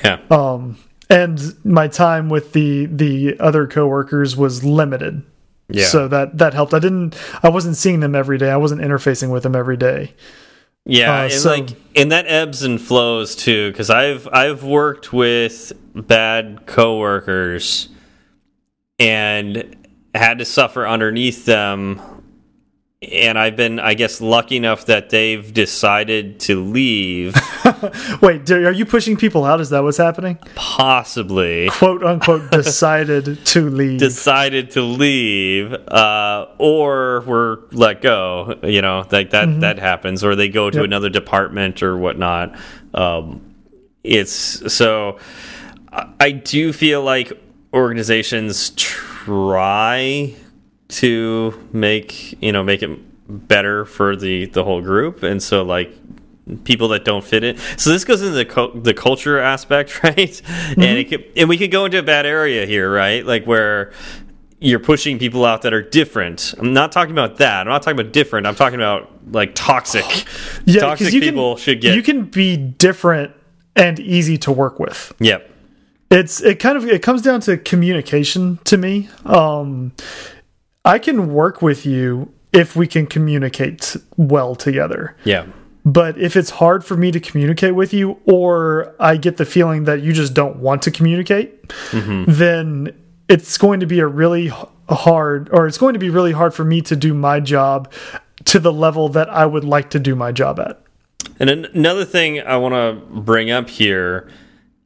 Yeah. Um, and my time with the the other coworkers was limited. Yeah. So that that helped. I didn't. I wasn't seeing them every day. I wasn't interfacing with them every day. Yeah, uh, and so, like and that ebbs and flows too because I've I've worked with bad coworkers and had to suffer underneath them and I've been, I guess, lucky enough that they've decided to leave. Wait, are you pushing people out? Is that what's happening? Possibly. "Quote unquote" decided to leave. Decided to leave, uh, or were let go. You know, like that. Mm -hmm. That happens, or they go to yep. another department or whatnot. Um, it's so. I do feel like organizations try to make you know make it better for the the whole group and so like people that don't fit it so this goes into the, the culture aspect right mm -hmm. and it could, and we could go into a bad area here right like where you're pushing people out that are different. I'm not talking about that. I'm not talking about different. I'm talking about like toxic. yeah, toxic people can, should get. You can be different and easy to work with. Yep. It's it kind of it comes down to communication to me. Um, I can work with you if we can communicate well together. Yeah. But if it's hard for me to communicate with you, or I get the feeling that you just don't want to communicate, mm -hmm. then it's going to be a really hard, or it's going to be really hard for me to do my job to the level that I would like to do my job at. And another thing I want to bring up here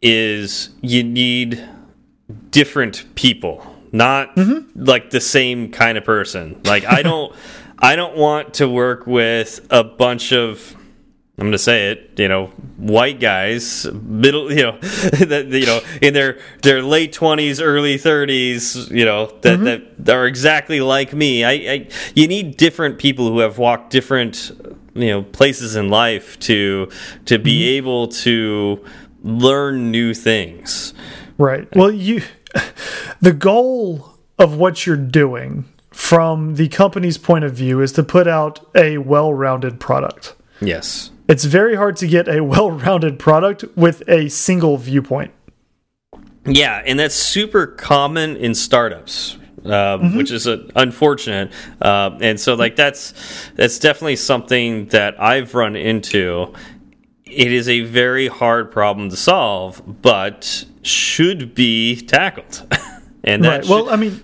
is you need different people not mm -hmm. like the same kind of person. Like I don't I don't want to work with a bunch of I'm going to say it, you know, white guys, middle, you know, that you know, in their their late 20s, early 30s, you know, that mm -hmm. that are exactly like me. I, I you need different people who have walked different you know places in life to to be mm -hmm. able to learn new things. Right. Well, you the goal of what you're doing from the company's point of view is to put out a well-rounded product. Yes. It's very hard to get a well-rounded product with a single viewpoint. Yeah, and that's super common in startups. Uh, mm -hmm. which is uh, unfortunate, uh, and so like that's that's definitely something that I've run into. It is a very hard problem to solve, but should be tackled. and that right. well, I mean,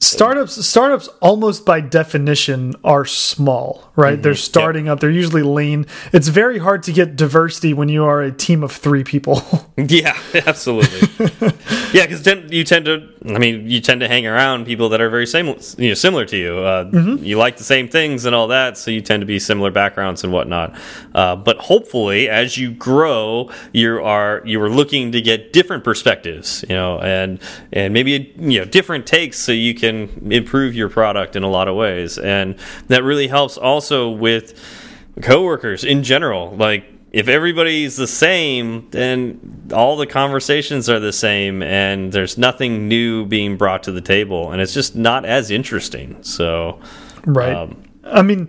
startups startups almost by definition are small right mm -hmm. they're starting yep. up they're usually lean it's very hard to get diversity when you are a team of three people yeah absolutely yeah because you tend to i mean you tend to hang around people that are very same you know similar to you uh, mm -hmm. you like the same things and all that so you tend to be similar backgrounds and whatnot uh, but hopefully as you grow you are you are looking to get different perspectives you know and and maybe you know different takes so you can can improve your product in a lot of ways. And that really helps also with coworkers in general. Like, if everybody's the same, then all the conversations are the same, and there's nothing new being brought to the table, and it's just not as interesting. So, right. Um, I mean,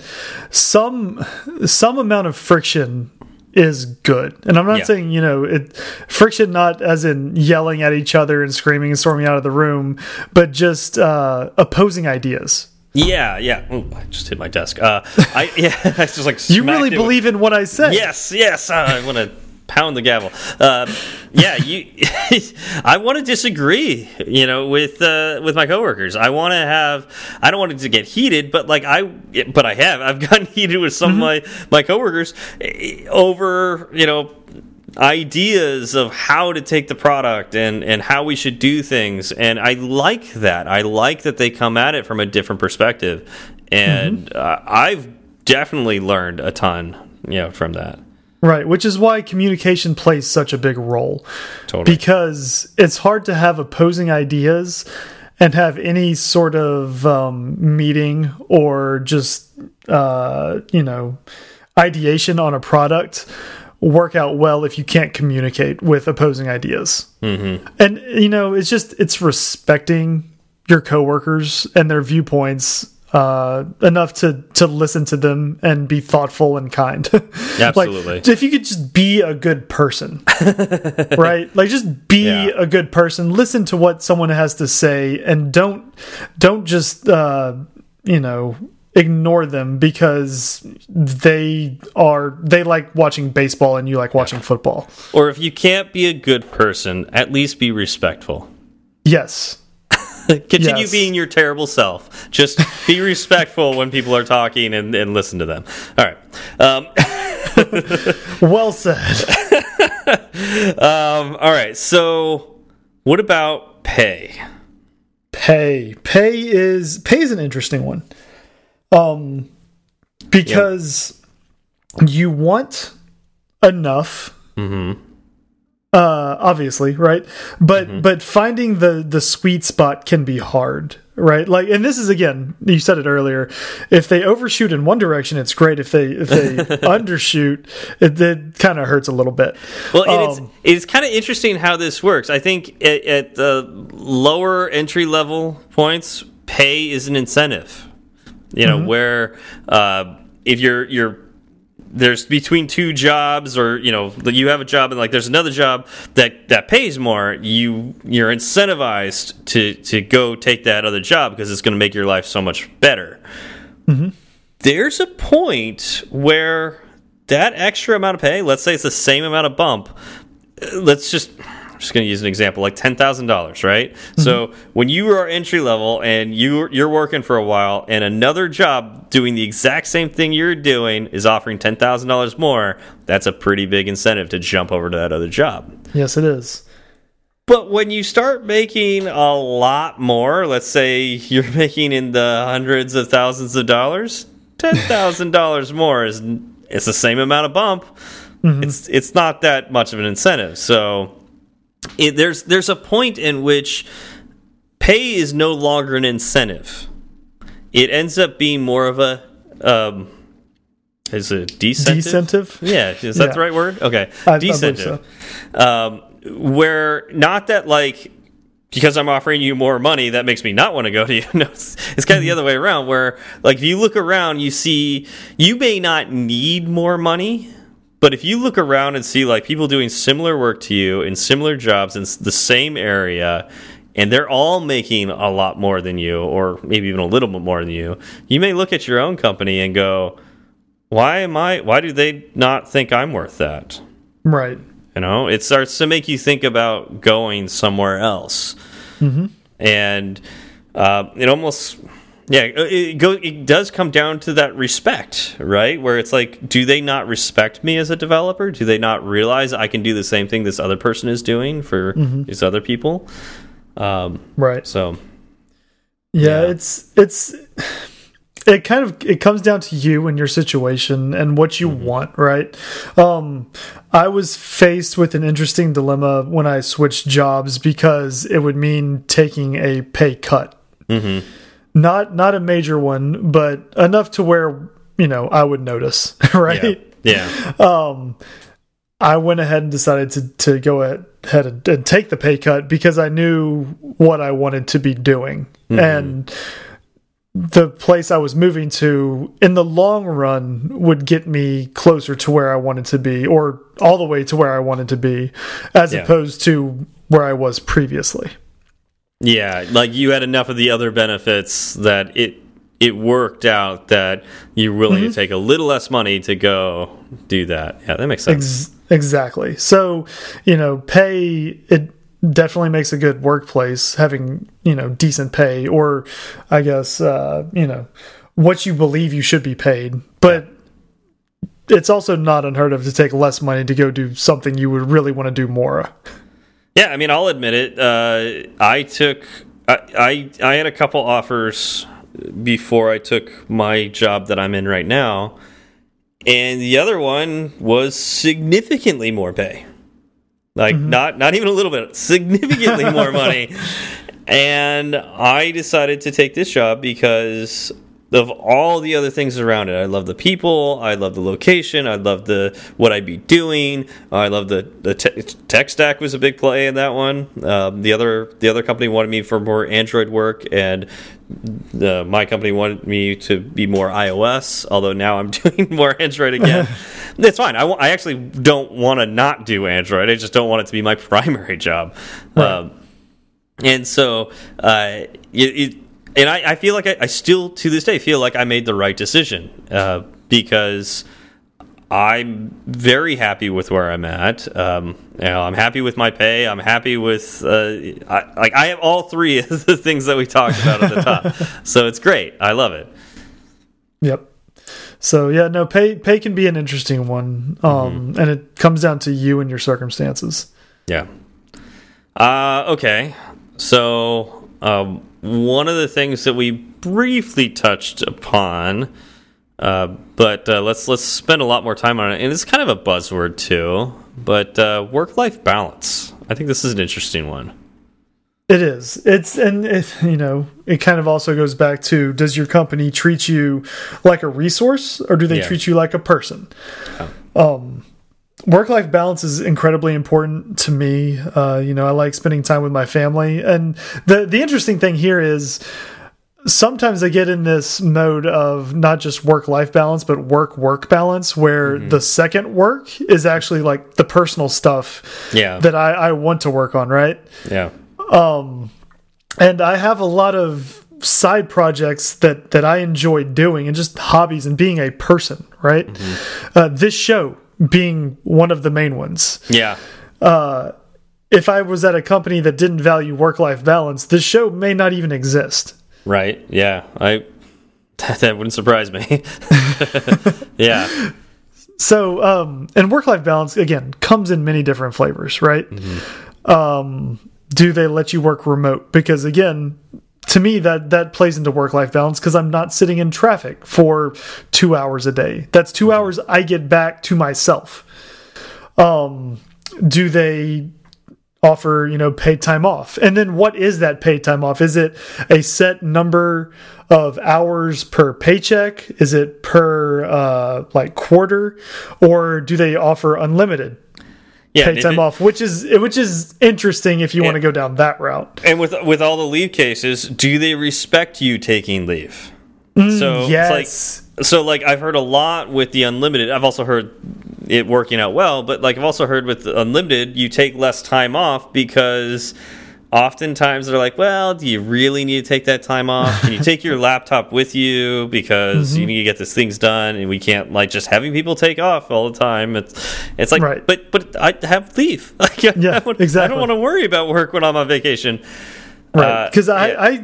some some amount of friction is good. And I'm not yeah. saying, you know, it friction not as in yelling at each other and screaming and storming out of the room, but just uh, opposing ideas. Yeah, yeah. Ooh, I just hit my desk. Uh, I yeah, I just like you really believe in what I said. Yes, yes. Uh, I want to pound the gavel. Uh, yeah, you. I want to disagree, you know, with uh, with my coworkers. I want to have. I don't want it to get heated, but like I, but I have. I've gotten heated with some mm -hmm. of mm-hmm. my my coworkers eh, over, you know, ideas of how to take the product and and how we should do things and i like that i like that they come at it from a different perspective and mm -hmm. uh, i've definitely learned a ton you know from that Right, which is why communication plays such a big role. Totally. Because it's hard to have opposing ideas and have any sort of um, meeting or just, uh, you know, ideation on a product work out well if you can't communicate with opposing ideas. Mm -hmm. And, you know, it's just, it's respecting your coworkers and their viewpoints uh, enough to to listen to them and be thoughtful and kind. Absolutely. like, if you could just be a good person, right? Like just be yeah. a good person. Listen to what someone has to say, and don't don't just uh, you know ignore them because they are they like watching baseball and you like watching football. Or if you can't be a good person, at least be respectful. Yes. Continue Yes. being your terrible self. Just be respectful when people are talking and, and listen to them. All right. Um, Well said. um, all right. So, what about pay? pay pay is pay is an interesting one um because you want enough Mm-hmm. Uh obviously right? But but finding the the sweet spot can be hard right? Like and this is again you said it earlier if they overshoot in one direction it's great. If they if they undershoot it, it kind of hurts a little bit. Well, Um, it's it's kind of interesting how this works. I think at, at the lower entry level points, pay is an incentive. You know, where uh, if you're you're there's between two jobs or you know you have a job and like there's another job that that pays more you you're incentivized to to go take that other job because it's going to make your life so much better. Mm-hmm. There's a point where that extra amount of pay let's say it's the same amount of bump let's just I'm just going to use an example like $10,000 right? Mm-hmm. So when you are entry level and you you're working for a while and another job doing the exact same thing you're doing is offering $10,000 more that's a pretty big incentive to jump over to that other job. Yes it is. But when you start making a lot more, let's say you're making in the hundreds of thousands of dollars, ten thousand dollars more is it's the same amount of bump. Mm-hmm. It's it's not that much of an incentive. So it, there's there's a point in which pay is no longer an incentive. It ends up being more of a um, is it decentive? Decentive? Yeah, is that Yeah. the right word? Okay, I- I decentive um, where not that like because I'm offering you more money, that makes me not want to go to you. No, it's, it's kind of the other way around. Where like if you look around, you see you may not need more money, but if you look around and see like people doing similar work to you in similar jobs in the same area. And they're all making a lot more than you, or maybe even a little bit more than you. You may look at your own company and go, "Why am I? Why do they not think I'm worth that?" right You know, it starts to make you think about going somewhere else, and uh, it almost, yeah, it, go, it does come down to that respect, right? Where it's like, do they not respect me as a developer? Do they not realize I can do the same thing this other person is doing for these other people? Um, right so, Yeah, Yeah. it's it's it kind of it comes down to you and your situation and what you want, right? Um I was faced with an interesting dilemma when I switched jobs because it would mean taking a pay cut. Not not a major one, but enough to where, you know, I would notice, right? yeah, Um I went ahead and decided to to go ahead and, and take the pay cut because I knew what I wanted to be doing, and the place I was moving to in the long run would get me closer to where I wanted to be, or all the way to where I wanted to be, as Yeah. opposed to where I was previously. Yeah. Like you had enough of the other benefits that it it worked out that you're willing to take a little less money to go do that. Yeah, that makes sense. Ex exactly. So, you know, pay it definitely makes a good workplace having, you know, decent pay or I guess uh, you know, what you believe you should be paid. But it's also not unheard of to take less money to go do something you would really want to do more. Yeah, I mean, I'll admit it. Uh, I took, I, I, I had a couple offers before I took my job that I'm in right now, and the other one was significantly more pay. Like not, not even a little bit, significantly more money. And I decided to take this job because of all the other things around it. I love the people. I love the location. I love the what I'd be doing. I love the the te tech stack was a big play in that one. Um, the other the other company wanted me for more Android work, and the, my company wanted me to be more iOS. Although now I'm doing more Android again. That's fine. I, I actually don't want to not do Android. I just don't want it to be my primary job. Um, and so uh, it, it and I, I feel like I, I still to this day feel like I made the right decision uh, because I'm very happy with where I'm at. Um, You know, I'm happy with my pay. I'm happy with uh, I, like I have all three of the things that we talked about at the top. so it's great. I love it. Yep. So yeah, no pay pay can be an interesting one, um, mm -hmm. and it comes down to you and your circumstances. Yeah. Uh, okay. So um, one of the things that we briefly touched upon, uh, but uh, let's let's spend a lot more time on it, and it's kind of a buzzword too. But uh, work life balance. I think this is an interesting one. It is. It's and it, you know it kind of also goes back to does your company treat you like a resource or do they yeah. treat you like a person? Um, work life balance is incredibly important to me. Uh, you know, I like spending time with my family, and the the interesting thing here is sometimes I get in this mode of not just work life balance, but work work balance, where mm -hmm. the second work is actually like the personal stuff yeah. that I, I want to work on, right? Yeah. Um, and I have a lot of side projects that that I enjoy doing and just hobbies and being a person, right? Mm -hmm. uh, this show being one of the main ones. Yeah. Uh, if I was at a company that didn't value work life balance, this show may not even exist. Right. Yeah. I that, that wouldn't surprise me. yeah. So, um, and work life balance again comes in many different flavors, right? Mm -hmm. Um, do they let you work remote? Because again, to me that that plays into work life balance because I'm not sitting in traffic for two hours a day. That's two hours I get back to myself. Um, do they offer you know paid time off and then what is that paid time off is it a set number of hours per paycheck is it per uh like quarter or do they offer unlimited yeah, pay time it, off, which is which is interesting if you and, want to go down that route. And with with all the leave cases, do they respect you taking leave? Mm, so yes. like so like I've heard a lot with the unlimited. I've also heard it working out well, but like I've also heard with unlimited, you take less time off because oftentimes they're like, well, do you really need to take that time off? Can you take your laptop with you because mm -hmm. you mm-hmm. need to get these things done, and we can't like just having people take off all the time. It's it's like, right. but but I have leave. Like, yeah, I exactly. I don't want to worry about work when I'm on vacation. Right, because uh, I, yeah. I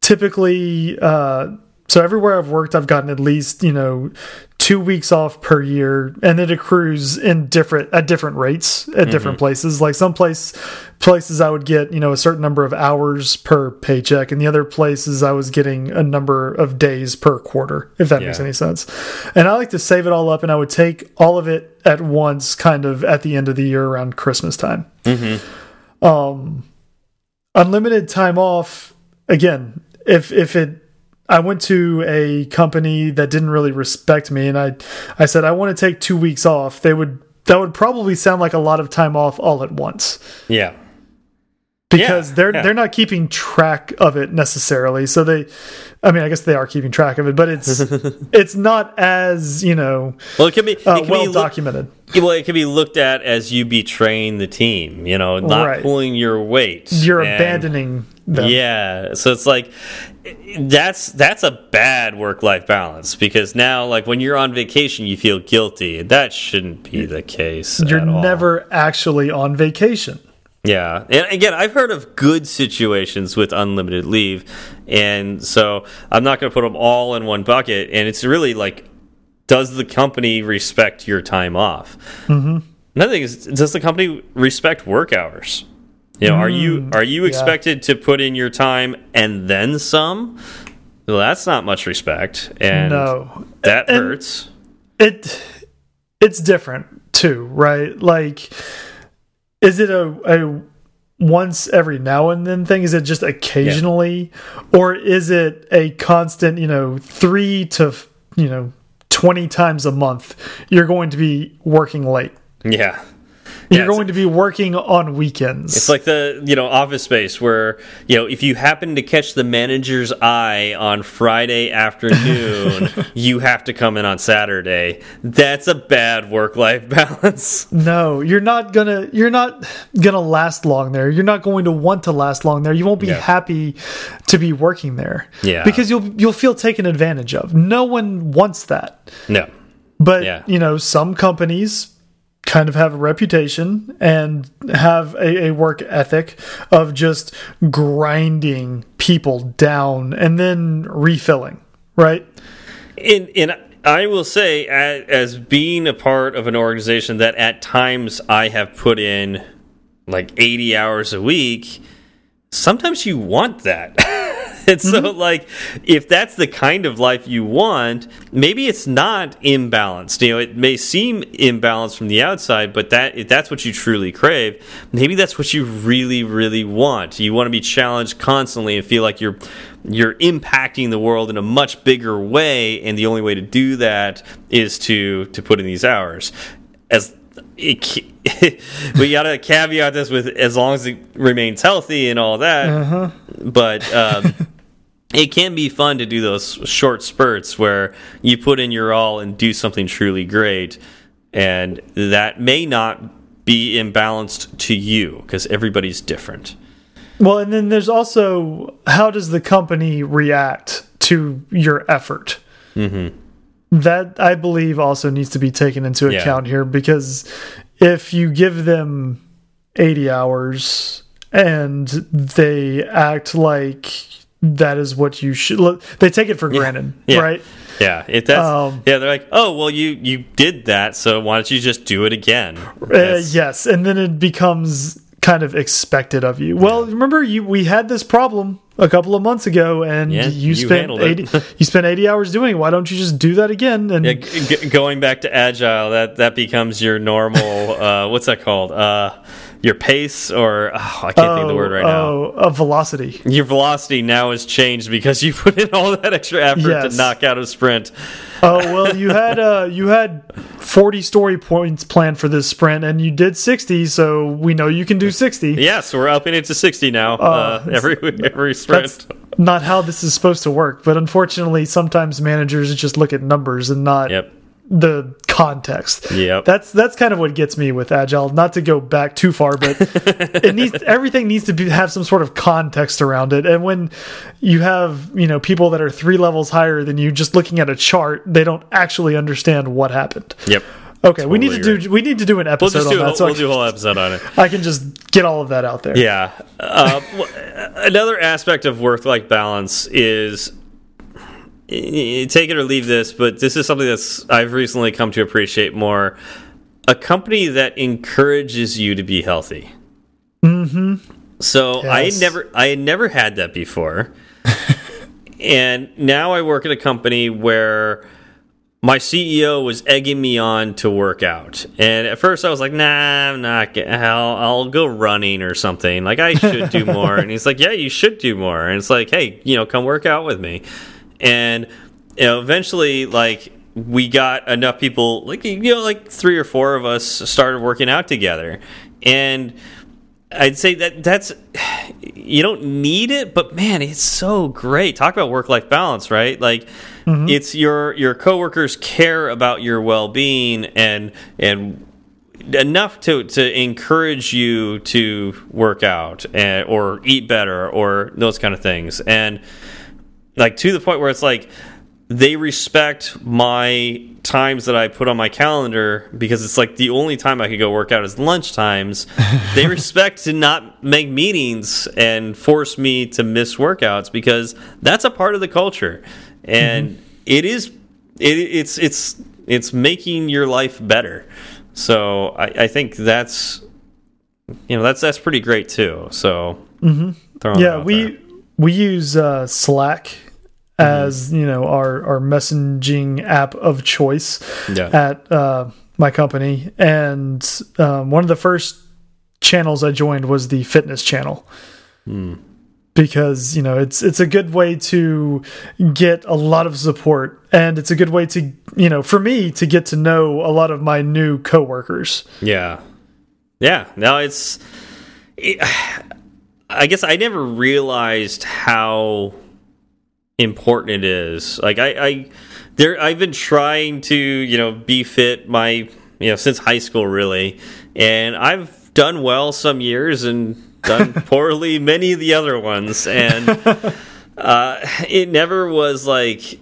typically. Uh, so everywhere I've worked, I've gotten at least you know two weeks off per year, and it accrues in different at different rates at different mm -hmm. places. Like some place places I would get you know a certain number of hours per paycheck, and the other places I was getting a number of days per quarter, if that yeah. makes any sense. And I like to save it all up, and I would take all of it at once, kind of at the end of the year around Christmas time. Mm -hmm. Um, unlimited time off again. If if it I went to a company that didn't really respect me, and I, I said I want to take two weeks off. They would that would probably sound like a lot of time off all at once. Yeah, because yeah, they're yeah. they're not keeping track of it necessarily. So they, I mean, I guess they are keeping track of it, but it's it's not as you know. Well, it can be it uh, can well be documented. Well, it can be looked at as you betraying the team. You know, not right. pulling your weight. You're and, abandoning. Them. Yeah, so it's like that's that's a bad work life balance because now like when you're on vacation you feel guilty that shouldn't be the case you're never actually on vacation yeah and again i've heard of good situations with unlimited leave and so i'm not going to put them all in one bucket and it's really like does the company respect your time off mm -hmm. another thing is does the company respect work hours you know, mm, are you are you expected yeah. to put in your time and then some? Well, that's not much respect, and no. that and hurts. It it's different too, right? Like, is it a a once every now and then thing? Is it just occasionally, yeah. or is it a constant? You know, three to you know twenty times a month, you're going to be working late. Yeah. You're yeah, going to be working on weekends. It's like the you know Office Space, where you know if you happen to catch the manager's eye on Friday afternoon, you have to come in on Saturday. That's a bad work life balance. No, you're not gonna you're not gonna last long there. You're not going to want to last long there. You won't be yeah. happy to be working there. Yeah, because you'll you'll feel taken advantage of. No one wants that. No, but yeah. you know some companies kind of have a reputation and have a, a, work ethic of just grinding people down and then refilling, right? In in I will say, as being a part of an organization that at times I have put in like 80 hours a week, sometimes you want that. and so, mm -hmm. like, if that's the kind of life you want, maybe it's not imbalanced. You know, it may seem imbalanced from the outside, but that if that's what you truly crave, maybe that's what you really, really want. You want to be challenged constantly and feel like you're you're impacting the world in a much bigger way, and the only way to do that is to to put in these hours. As it, we got to caveat this with as long as it remains healthy and all that. Uh -huh. But um, it can be fun to do those short spurts where you put in your all and do something truly great, and that may not be imbalanced to you because everybody's different. Well, and then there's also how does the company react to your effort? Mm -hmm. That I believe also needs to be taken into yeah. account here because if you give them 80 hours and they act like that is what you should they take it for yeah. granted yeah. right yeah it that's um, yeah they're like oh well you you did that so why don't you just do it again uh, yes and then it becomes kind of expected of you. Well, remember you we had this problem a couple of months ago, and yeah, you, you spent eighty you spent eighty hours doing. it. Why don't you just do that again? And yeah, going back to agile, that that becomes your normal. uh, what's that called? Uh, your pace or oh, I can't oh, think of the word right oh, now. Oh, velocity. Your velocity now has changed because you put in all that extra effort yes. to knock out a sprint. Oh well, you had uh, you had forty story points planned for this sprint, and you did sixty, so we know you can do sixty. Yes, we're upping it to sixty now. Uh, uh, every every sprint. not how this is supposed to work, but unfortunately, sometimes managers just look at numbers and not yep the context. Yeah, that's that's kind of what gets me with agile. Not to go back too far, but it needs everything needs to be have some sort of context around it. And when you have you know people that are three levels higher than you, just looking at a chart, they don't actually understand what happened. Yep. Okay, totally we need to agree. do we need to do an episode we'll on that. so we'll do a whole episode on it. I can just get all of that out there. Yeah. Uh, another aspect of work-life balance is take it or leave this, but this is something that's I've recently come to appreciate more. A company that encourages you to be healthy. Mm -hmm. So yes. I never I had never had that before. and now I work at a company where my CEO was egging me on to work out. And at first I was like, nah, I'm not, I'll, I'll go running or something. Like, I should do more. and he's like, yeah, you should do more. And it's like, hey, you know, come work out with me and you know eventually like we got enough people like you know like three or four of us started working out together and I'd say that that's you don't need it, but man, it's so great. Talk about work life balance, right? Like mm -hmm. it's your your coworkers care about your well being and and enough to to encourage you to work out and, or eat better or those kind of things. And like to the point where it's like they respect my times that I put on my calendar because it's like the only time I could go work out is lunch times. they respect to not make meetings and force me to miss workouts because that's a part of the culture, and mm -hmm. it is it, it's it's it's making your life better. So I, I, think that's you know that's that's pretty great too. So mm -hmm. yeah, we there. we use uh, Slack as you know our our messaging app of choice yeah. at uh, my company, and um, one of the first channels I joined was the fitness channel. Mm. Because you know it's it's a good way to get a lot of support, and it's a good way to you know for me to get to know a lot of my new coworkers. Yeah, yeah. No, it's. It, I guess I never realized how important it is. Like I, I there I've been trying to, you know, be fit my you know, since high school really. And I've done well some years and done poorly many of the other ones. And uh it never was like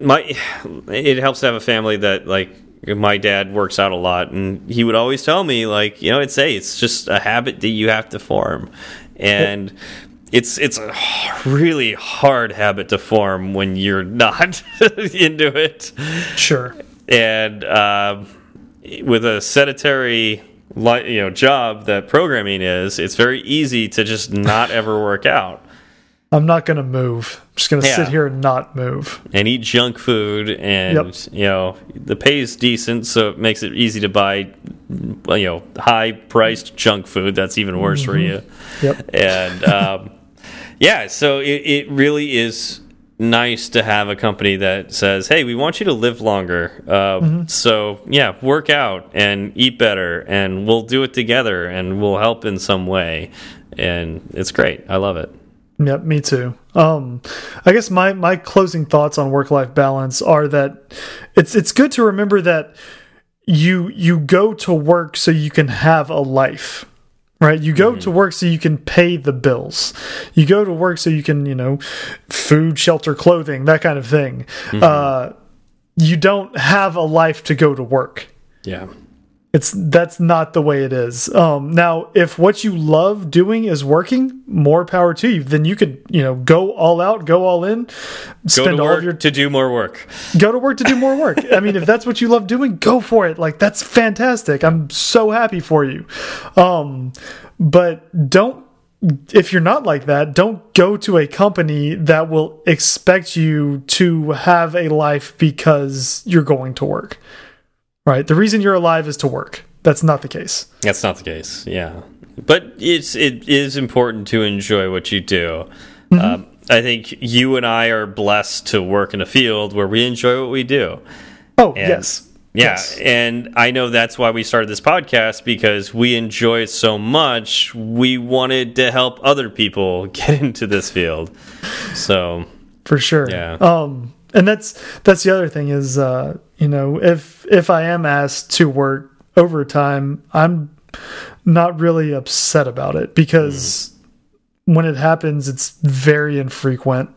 my it helps to have a family that like my dad works out a lot, and he would always tell me, like, you know, it's a, it's just a habit that you have to form, and it's it's a really hard habit to form when you're not into it. Sure. And uh, with a sedentary you know job that programming is, it's very easy to just not ever work out. I'm not going to move. I'm just going to yeah. sit here and not move and eat junk food. And yep. you know the pay is decent, so it makes it easy to buy you know high priced junk food. That's even worse mm -hmm. for mm-hmm. you. Yep. And um, yeah, so it, it really is nice to have a company that says, "Hey, we want you to live longer. Uh, mm -hmm. So yeah, work out and eat better, and we'll do it together, and we'll help in some way." And it's great. I love it. Yep, me too. Um, I guess my my closing thoughts on work life balance are that it's it's good to remember that you you go to work so you can have a life right? You go mm -hmm. to work so you can pay the bills. You go to work so you can you know food shelter clothing that kind of thing. Mm -hmm. uh, you don't have a life to go to work. Yeah it's that's not the way it is. Um, now, if what you love doing is working, more power to you. Then you could, you know, go all out, go all in, spend all of your to do more work. Go to work to do more work. I mean, if that's what you love doing, go for it. Like that's fantastic. I'm so happy for you. Um, but don't if you're not like that, don't go to a company that will expect you to have a life because you're going to work right? The reason you're alive is to work. That's not the case. That's not the case. Yeah, but it's it is important to enjoy what you do. Mm -hmm. um, I think you and I are blessed to work in a field where we enjoy what we do. Oh and yes. Yeah, yes. and I know that's why we started this podcast because we enjoy it so much. We wanted to help other people get into this field. So, for sure. Yeah. Um and that's that's the other thing is uh, you know if if I am asked to work overtime, I'm not really upset about it because mm. when it happens, it's very infrequent,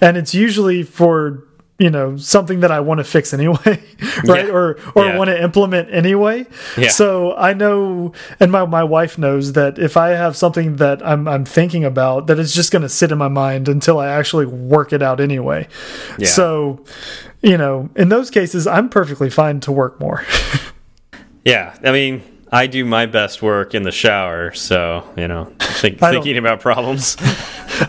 and it's usually for you know something that I want to fix anyway, right? Yeah. Or or yeah. want to implement anyway. Yeah. So I know, and my my wife knows that if I have something that I'm I'm thinking about, that it's just going to sit in my mind until I actually work it out anyway. Yeah. So, you know, in those cases, I'm perfectly fine to work more. yeah, I mean. I do my best work in the shower, so you know, think, thinking about problems.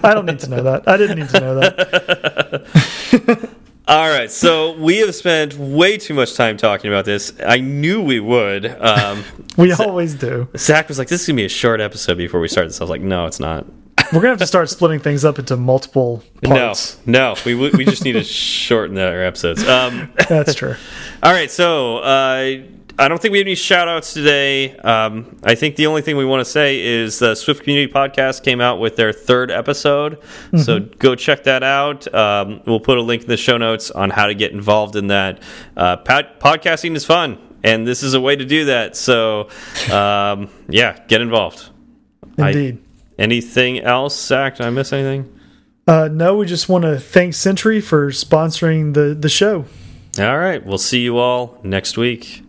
I don't need to know that. I didn't need to know that. All right, so we have spent way too much time talking about this. I knew we would. Um, we always do. Zach was like, "This is gonna be a short episode before we start this." I was like, "No, it's not." We're gonna have to start splitting things up into multiple parts. No, no, we we just need to shorten our episodes. Um, That's true. All right, so uh, I don't think we have any shout outs today. Um, I think the only thing we want to say is the Swift Community Podcast came out with their third episode. Mm -hmm. So go check that out. Um, we'll put a link in the show notes on how to get involved in that. Uh, podcasting is fun, and this is a way to do that. So, um, yeah, get involved. Indeed. I, anything else, Zach? Did I miss anything? Uh, no, we just want to thank Sentry for sponsoring the, the show. All right. We'll see you all next week.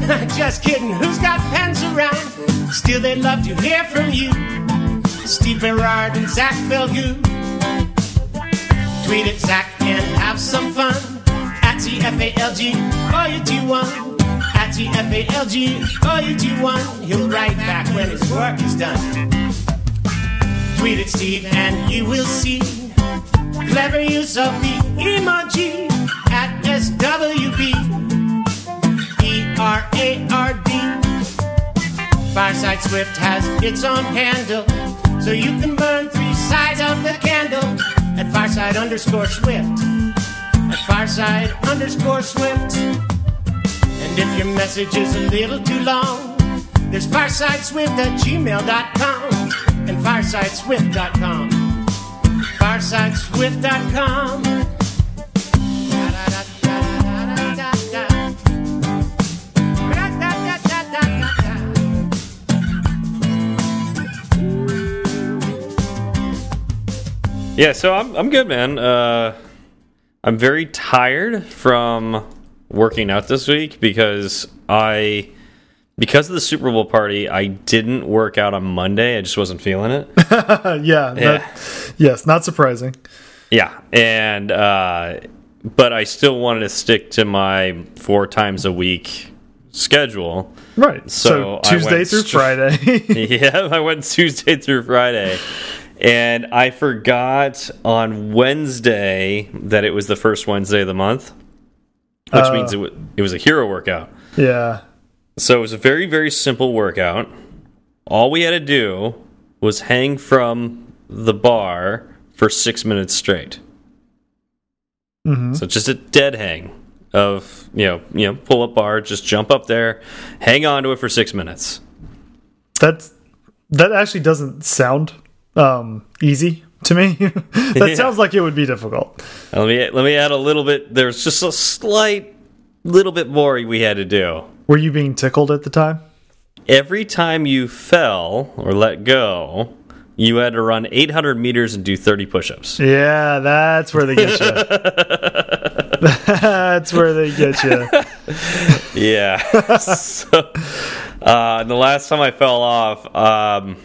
Just kidding, who's got pens around? Still, they'd love to hear from you. Steve Berard and Zach Falgout. Tweet at Zach and have some fun. At TFALG, all you do one. At TFALG, all you do one. He'll write back when his work is done. Tweet at Steve and you will see clever use of the emoji at SWB. R A R D. Fireside Swift has its own handle, so you can burn three sides of the candle at Fireside underscore Swift. At Fireside underscore Swift. And if your message is a little too long, there's firesideswift at gmail.com and firesideswift.com. Firesideswift.com. Yeah, so I'm I'm good, man. Uh, I'm very tired from working out this week because I because of the Super Bowl party, I didn't work out on Monday. I just wasn't feeling it. yeah, Yeah. that- yes, not surprising. yeah, and uh, but I still wanted to stick to my four times a week schedule. Right. So So, Tuesday through Friday. yeah, I went Tuesday through Friday. And I forgot on Wednesday that it was the first Wednesday of the month, which Oh. means it, it was a hero workout. yeah. So it was a very, very simple workout. All we had to do was hang from the bar for six minutes straight. Mhm. So just a dead hang of you know you know pull up bar, just jump up there, hang on to it for six minutes. That's that actually doesn't sound um easy to me. that Yeah. sounds like it would be difficult. Let me let me add a little bit. There's just a slight little bit more we had to do. Were you being tickled at the time? Every time you fell or let go, you had to run 800 meters and do 30 push-ups. Yeah, that's where they get you. that's where they get you. Yeah. so, uh, the last time I fell off, um,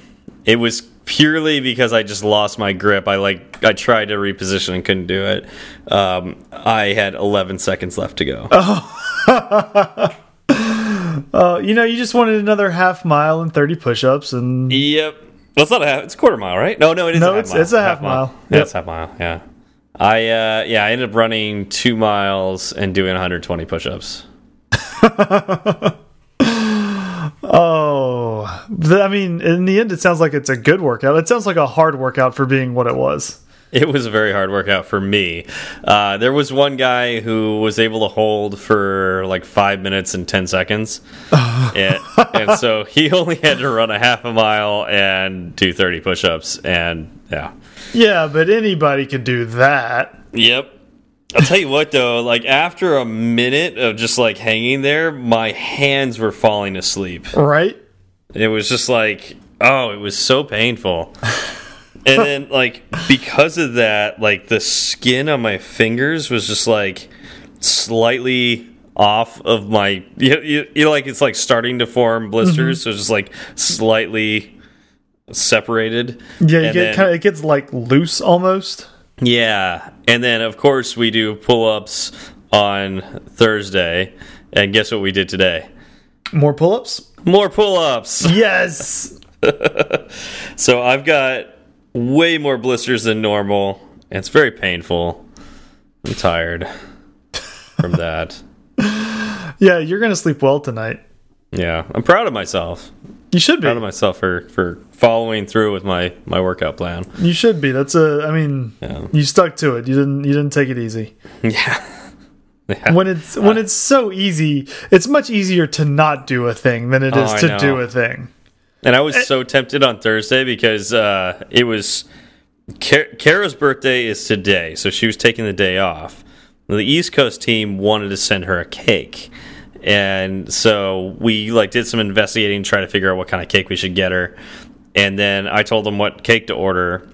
it was purely because I just lost my grip. I like I tried to reposition and couldn't do it. Um, I had 11 seconds left to go. Uh, you know, you just wanted another half mile and 30 push-ups and Yep. Well, it's not a half. It's a quarter mile, right? No, no, it is. No, a half it's- mile. it's a half mile. Yeah, Yep. it's half mile. Yeah. I uh yeah I ended up running two miles and doing 120 push-ups. oh, I mean, in the end it sounds like it's a good workout. It sounds like a hard workout for being what it was. It was a very hard workout for me. Uh, there was one guy who was able to hold for like five minutes and 10 seconds. and, and so he only had to run a half a mile and do 30 push ups. And yeah. Yeah, but anybody could do that. Yep. I'll tell you what though, like after a minute of just like hanging there, my hands were falling asleep. Right? It was just like, oh, it was so painful. and then like because of that, like the skin on my fingers was just like slightly off of my you, you, you know like it's like starting to form blisters, mm-hmm. so it's just like slightly separated. Yeah, you get then- kind of it gets like loose almost. yeah, and then of course we do pull-ups on Thursday, and guess what we did today? More pull-ups? More pull-ups. Yes. So I've got way more blisters than normal, and it's very painful. I'm tired from that. Yeah, you're going to sleep well tonight. Yeah, I'm proud of myself. You should be. Proud of myself for for following through with my my workout plan. You should be. That's a I mean, Yeah. you stuck to it. You didn't you didn't take it easy. Yeah. Yeah. When it's when it's so easy, it's much easier to not do a thing than it is Oh, to do a thing. And I was so tempted on Thursday because uh, it was Kara's birthday is today, so she was taking the day off. The East Coast team wanted to send her a cake, and so we like did some investigating, try to figure out what kind of cake we should get her. And then I told them what cake to order,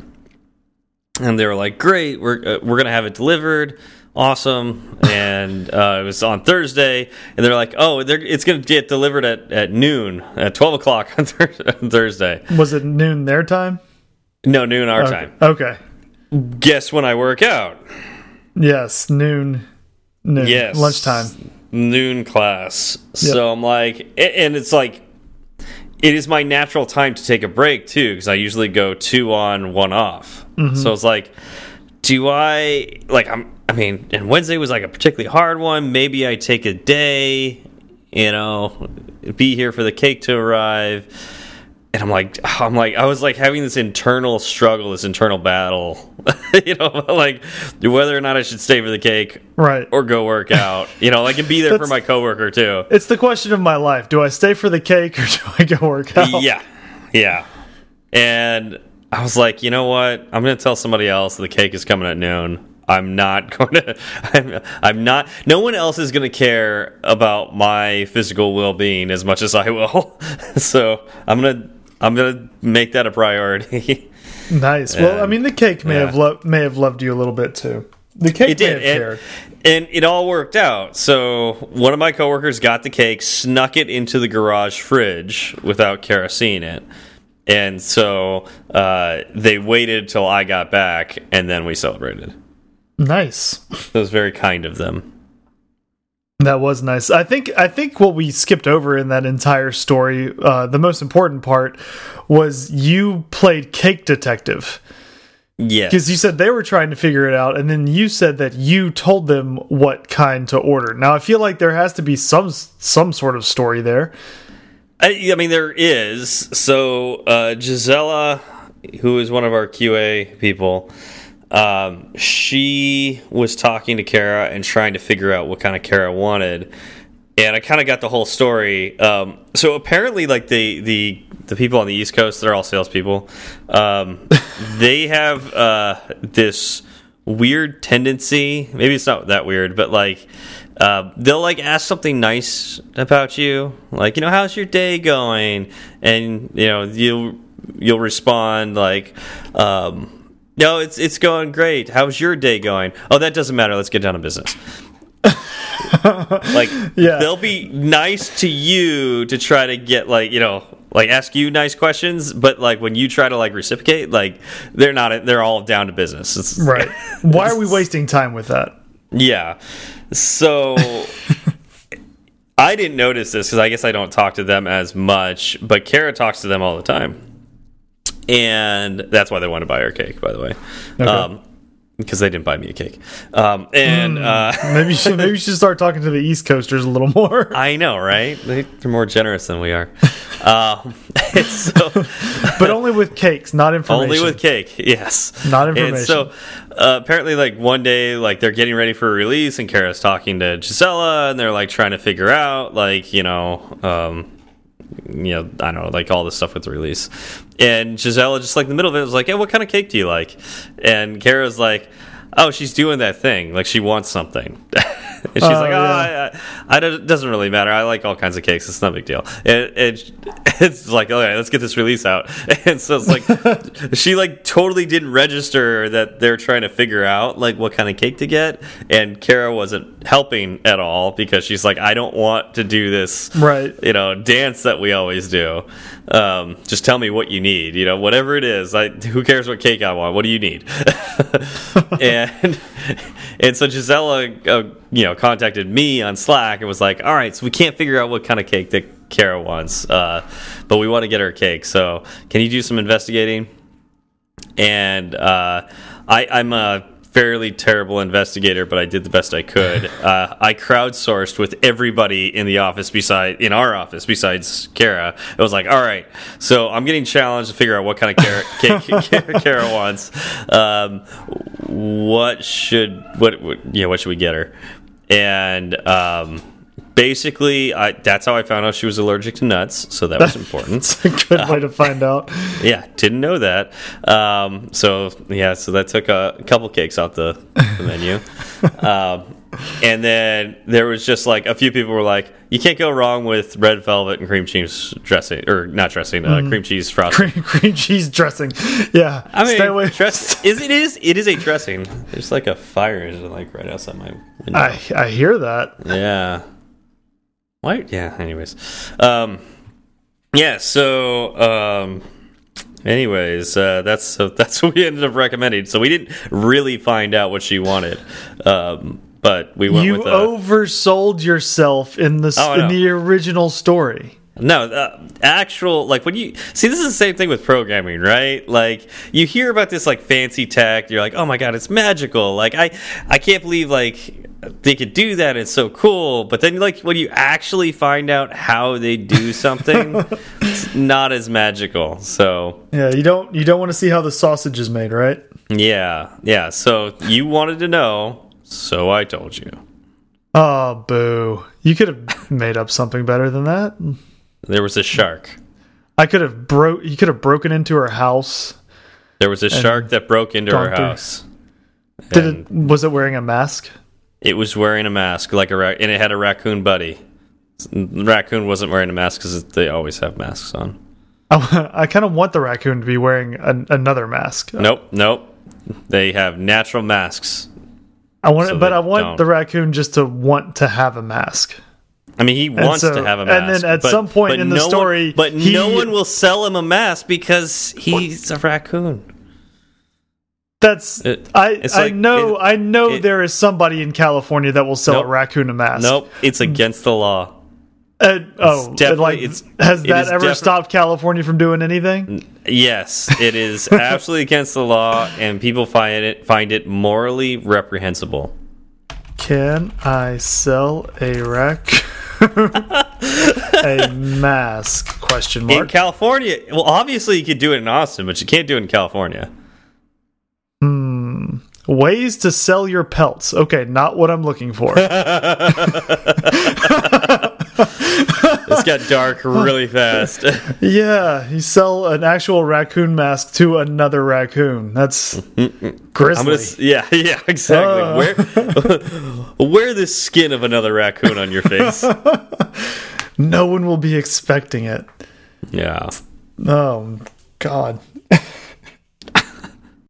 and they were like, "Great, we're uh, we're gonna have it delivered." Awesome, and uh, it was on Thursday, and they're like, "Oh, they're, it's going to get delivered at, at noon, at twelve o'clock on, on Thursday." Was it noon their time? No, noon our Okay. time. Okay. Guess when I work out? Yes, noon. Noon. Yes, Lunchtime. noon class. So I'm like, and it's like, it is my natural time to take a break too, because I usually go two on, one off. So it's like, do I like? I'm. I mean, and Wednesday was like a particularly hard one. Maybe I take a day, you know, be here for the cake to arrive. and I'm like, I'm like, I was like having this internal struggle, this internal battle, you know, like whether or not I should stay for the cake, right, or go work out, you know, like and be there for my coworker too. It's the question of my life: Do I stay for the cake or do I go work out? Yeah, yeah. And I was like, you know what? I'm going to tell somebody else the cake is coming at noon. I'm not going to. I'm, I'm not. No one else is going to care about my physical well being as much as I will. so I'm gonna I'm gonna make that a priority. nice. And, well, I mean, the cake may yeah. have loved may have loved you a little bit too. The cake it did, and, and, it all worked out. So one of my coworkers got the cake, snuck it into the garage fridge without Kara seeing it, and so uh, they waited till I got back, and then we celebrated. Nice. That was very kind of them. That was nice. I think I think what we skipped over in that entire story, uh, the most important part, was you played Cake Detective. Yeah. Because you said they were trying to figure it out, and then you said that you told them what kind to order. Now I feel like there has to be some some sort of story there. I, I mean, there is. So uh, Gisela, who is one of our QA people, um, she was talking to Kara and trying to figure out what kind of Kara wanted. And I kind of got the whole story. Um, so apparently, like the the the people on the East Coast, they're all salespeople. Um, they have uh, this weird tendency. Maybe it's not that weird, but like uh, they'll like ask something nice about you, like you know, how's your day going, and you know you'll you'll respond like. Um, no, it's it's going great. How's your day going? Oh, that doesn't matter. Let's get down to business. like yeah. they'll be nice to you to try to get like you know like ask you nice questions but like when you try to like reciprocate like they're not they're all down to business it's, right why are we wasting time with that yeah so i didn't notice this because i guess i don't talk to them as much but kara talks to them all the time and that's why they want to buy her cake. By the way, okay. um, because they didn't buy me a cake. Um, and mm, uh, maybe you should, maybe you should start talking to the East Coasters a little more. I know, right? They're more generous than we are. Um, so, but only with cakes, not information. Only with cake, yes, not information. And so uh, apparently, like one day, like they're getting ready for a release, and Kara's talking to Gisela, and they're like trying to figure out, like you know. Um, you know, I don't know, like all this stuff with the release. And Gisela, just like in the middle of it, was like, "Hey, what kind of cake do you like?" And Kara's like, "Oh, she's doing that thing. Like she wants something." and she's oh, like, "Oh, yeah. Ah, I, I, I, it doesn't really matter. I like all kinds of cakes. It's not a big deal." And, and it's like, "Okay, let's get this release out." And so it's like she like totally didn't register that they're trying to figure out like what kind of cake to get, and Kara wasn't helping at all because she's like, "I don't want to do this, right? You know, dance that we always do." Um, just tell me what you need. You know, whatever it is. I, who cares what cake I want? What do you need? and and so Gisela, uh, you know, contacted me on Slack and was like, "All right, so we can't figure out what kind of cake that Kara wants, uh, but we want to get her cake. So can you do some investigating?" And uh, I, I'm a fairly terrible investigator, but I did the best I could. Uh, I crowdsourced with everybody in the office beside in our office besides Kara. It was like, all right, so I'm getting challenged to figure out what kind of cake Kara wants. Um, what should what, what yeah what should we get her? And um, basically, I, that's how I found out she was allergic to nuts. So that was important. That's a good way to find out. Yeah, didn't know that. Um, so yeah, so that took a, couple cakes off the, the menu. Um, and then there was just like a few people were like, "You can't go wrong with red velvet and cream cheese dressing, or not dressing, uh, mm. cream cheese frosting, cream, cream, cheese dressing." Yeah, I mean, stay away. Dress, is it is it is a dressing? There's like a fire like right outside my window. I I hear that. Yeah. Why? Yeah. Anyways, um, yeah. So, um, anyways, uh, that's so that's what we ended up recommending. So we didn't really find out what she wanted, um, but we went. You with, uh, oversold yourself in the oh, in the original story. No, uh, actual like when you see this is the same thing with programming, right? Like you hear about this like fancy tech, you're like, oh my god, it's magical. Like I, I can't believe like they could do that. It's so cool. But then like when you actually find out how they do something, it's not as magical. So yeah, you don't you don't want to see how the sausage is made, right? Yeah, yeah. So you wanted to know, so I told you. Oh, boo! You could have made up something better than that. There was a shark. I could have broke. You could have broken into her house. There was a shark that broke into her house. Did it? Was it wearing a mask? It was wearing a mask, like a and it had a raccoon buddy. The raccoon wasn't wearing a mask because they always have masks on. I, I kind of want the raccoon to be wearing an, another mask. Nope, nope. They have natural masks. I want, so but I want don't. the raccoon just to want to have a mask. I mean, he wants so, to have a mask. And then at but, some point in the no story, one, but he, no one will sell him a mask because he's a raccoon. That's it, I. Like, I know. It, I know it, there is somebody in California that will sell nope, a raccoon a mask. Nope, it's against the law. Uh, oh, like it's, has that ever stopped California from doing anything? Yes, it is absolutely against the law, and people find it find it morally reprehensible. Can I sell a raccoon? a mask? Question mark. In California, well, obviously you could do it in Austin, but you can't do it in California. Hmm. Ways to sell your pelts. Okay, not what I'm looking for. this got dark really fast. yeah, you sell an actual raccoon mask to another raccoon. That's grisly. Gonna, yeah, yeah, exactly. Uh. Wear, wear the skin of another raccoon on your face. no one will be expecting it. Yeah. Oh God.